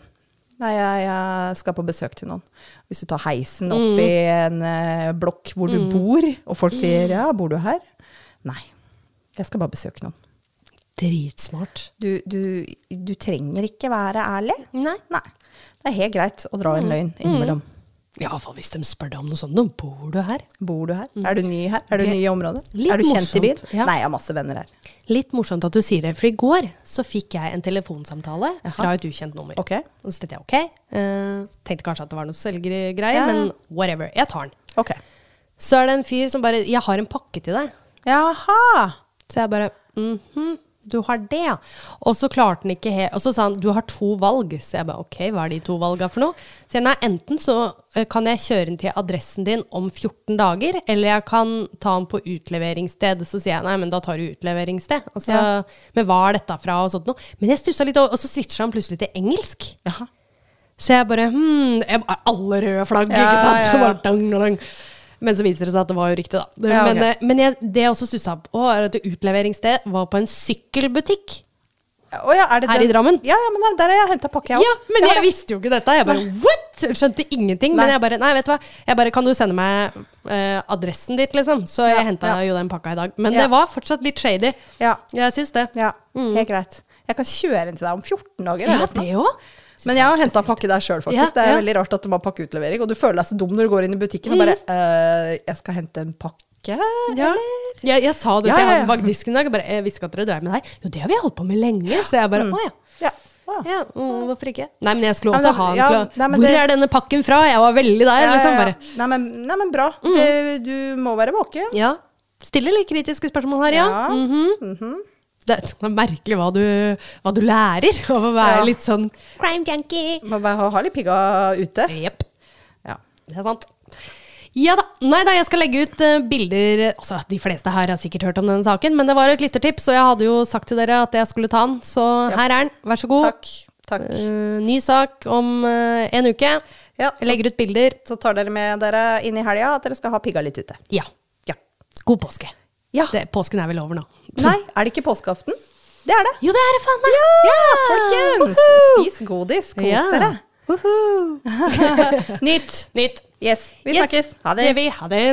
Nei, jeg, jeg skal på besøk til noen. Hvis du tar heisen opp i en blokk hvor du bor, og folk sier ja, bor du her? Nei, jeg skal bare besøke noen.
Dritsmart.
Du, du, du trenger ikke være ærlig.
Nei.
Nei. Det er helt greit å dra en løgn innimellom.
Ja, Iallfall hvis de spør deg om noe sånt. Nå bor du her.
Bor du her? Er du ny her? Er du ny i området?
litt
er du kjent i byen?
ja.
Nei, jeg har masse venner her.
Litt morsomt at du sier det, for i går så fikk jeg en telefonsamtale fra et ukjent nummer.
Ok.
Og så tenkte jeg ok, uh, tenkte kanskje at det var noe selgergreier,
Ja.
men whatever. Jeg tar den.
Ok.
Så er det en fyr som bare 'Jeg har en pakke til deg'.
Jaha.
Så jeg bare mhm, du har det, ja. Og så klarte han ikke helt Og så sa han du har to valg. Så jeg bare ok, hva er de to valga for noe? Så jeg nei, enten så eh, kan jeg kjøre den til adressen din om 14 dager, eller jeg kan ta den på utleveringssted. Så sier jeg nei, men da tar du utleveringssted. Altså,
Ja.
Men hva er dette fra, og sånt noe. Men jeg stussa litt, og så switcher han plutselig til engelsk.
Jaha.
Så jeg bare hmm, jeg, Alle røde flagg,
Ja,
ikke sant?
ja, [LAUGHS] ja.
Men så viser det seg at det var jo riktig, da. Det-
Ja,
men eh, men jeg, det jeg også stussa på, er at utleveringssted var på en sykkelbutikk.
Oh, ja, er det
Her
den?
i Drammen?
Ja, ja, men der, har jeg henta pakke, jeg
Ja, men jeg visste jo ikke dette. Jeg bare what?! Skjønte ingenting. Men jeg bare nei, vet du hva. Jeg bare, kan du sende meg eh, adressen ditt, liksom? Så
Ja,
jeg henta
ja.
jo den pakka i dag. Men det var fortsatt litt shady.
Ja,
Jeg syns det.
ja, helt greit. Jeg kan kjøre inn til deg om 14 dager.
Ja, det òg.
Men jeg har henta pakke der sjøl, faktisk.
Ja,
det er
ja.
veldig rart at de har pakkeutlevering. Og du føler deg så dum når du går inn i butikken og bare eh, Jeg skal hente en pakke,
Ja. Jeg, jeg sa det til
ja,
han bak disken i dag. Jeg bare, jeg visste ikke at dere drev med det her. Jo, det har vi holdt på med lenge. Så jeg bare. Ja.
Å, ja.
Ja, mm, hvorfor ikke? Nei, men jeg skulle
også
også
men
ha en til å
nei,
Hvor
det-
er denne pakken fra? Jeg var veldig der, liksom.
Nei, men, nei, men bra. Mm. du må være våken.
Ja. Stille litt kritiske spørsmål her, ja.
Ja.
Mhm. Det er merkelig hva du, hva du lærer [LAUGHS] av å være
Ja.
litt sånn crime junkie.
Man bare ha, ha litt pigga ute.
Jepp.
Ja.
Det er sant. Ja da. Nei da, jeg skal legge ut eh, bilder Altså, De fleste her har sikkert hørt om denne saken, men det var et lyttertips, og jeg hadde jo sagt til dere at jeg skulle ta den, så
Ja.
her er den. Vær så god.
Takk. Takk.
Eh, ny sak om eh, en uke.
Ja,
Jeg legger ut bilder.
så tar dere med dere inn i helga at dere skal ha pigga litt ute.
Ja.
Ja.
God påske.
Ja.
Det, påsken er vel over nå?
Nei, er det ikke påskeaften? Det er det.
Jo, det er det faen meg!
Ja, folkens!
Woohoo!
Spis godis. Kos
Ja.
dere.
Woohoo! [LAUGHS]
Nytt.
Nytt.
Yes. Vi
Yes,
snakkes. Ha
Det
det.
vi. Ha det.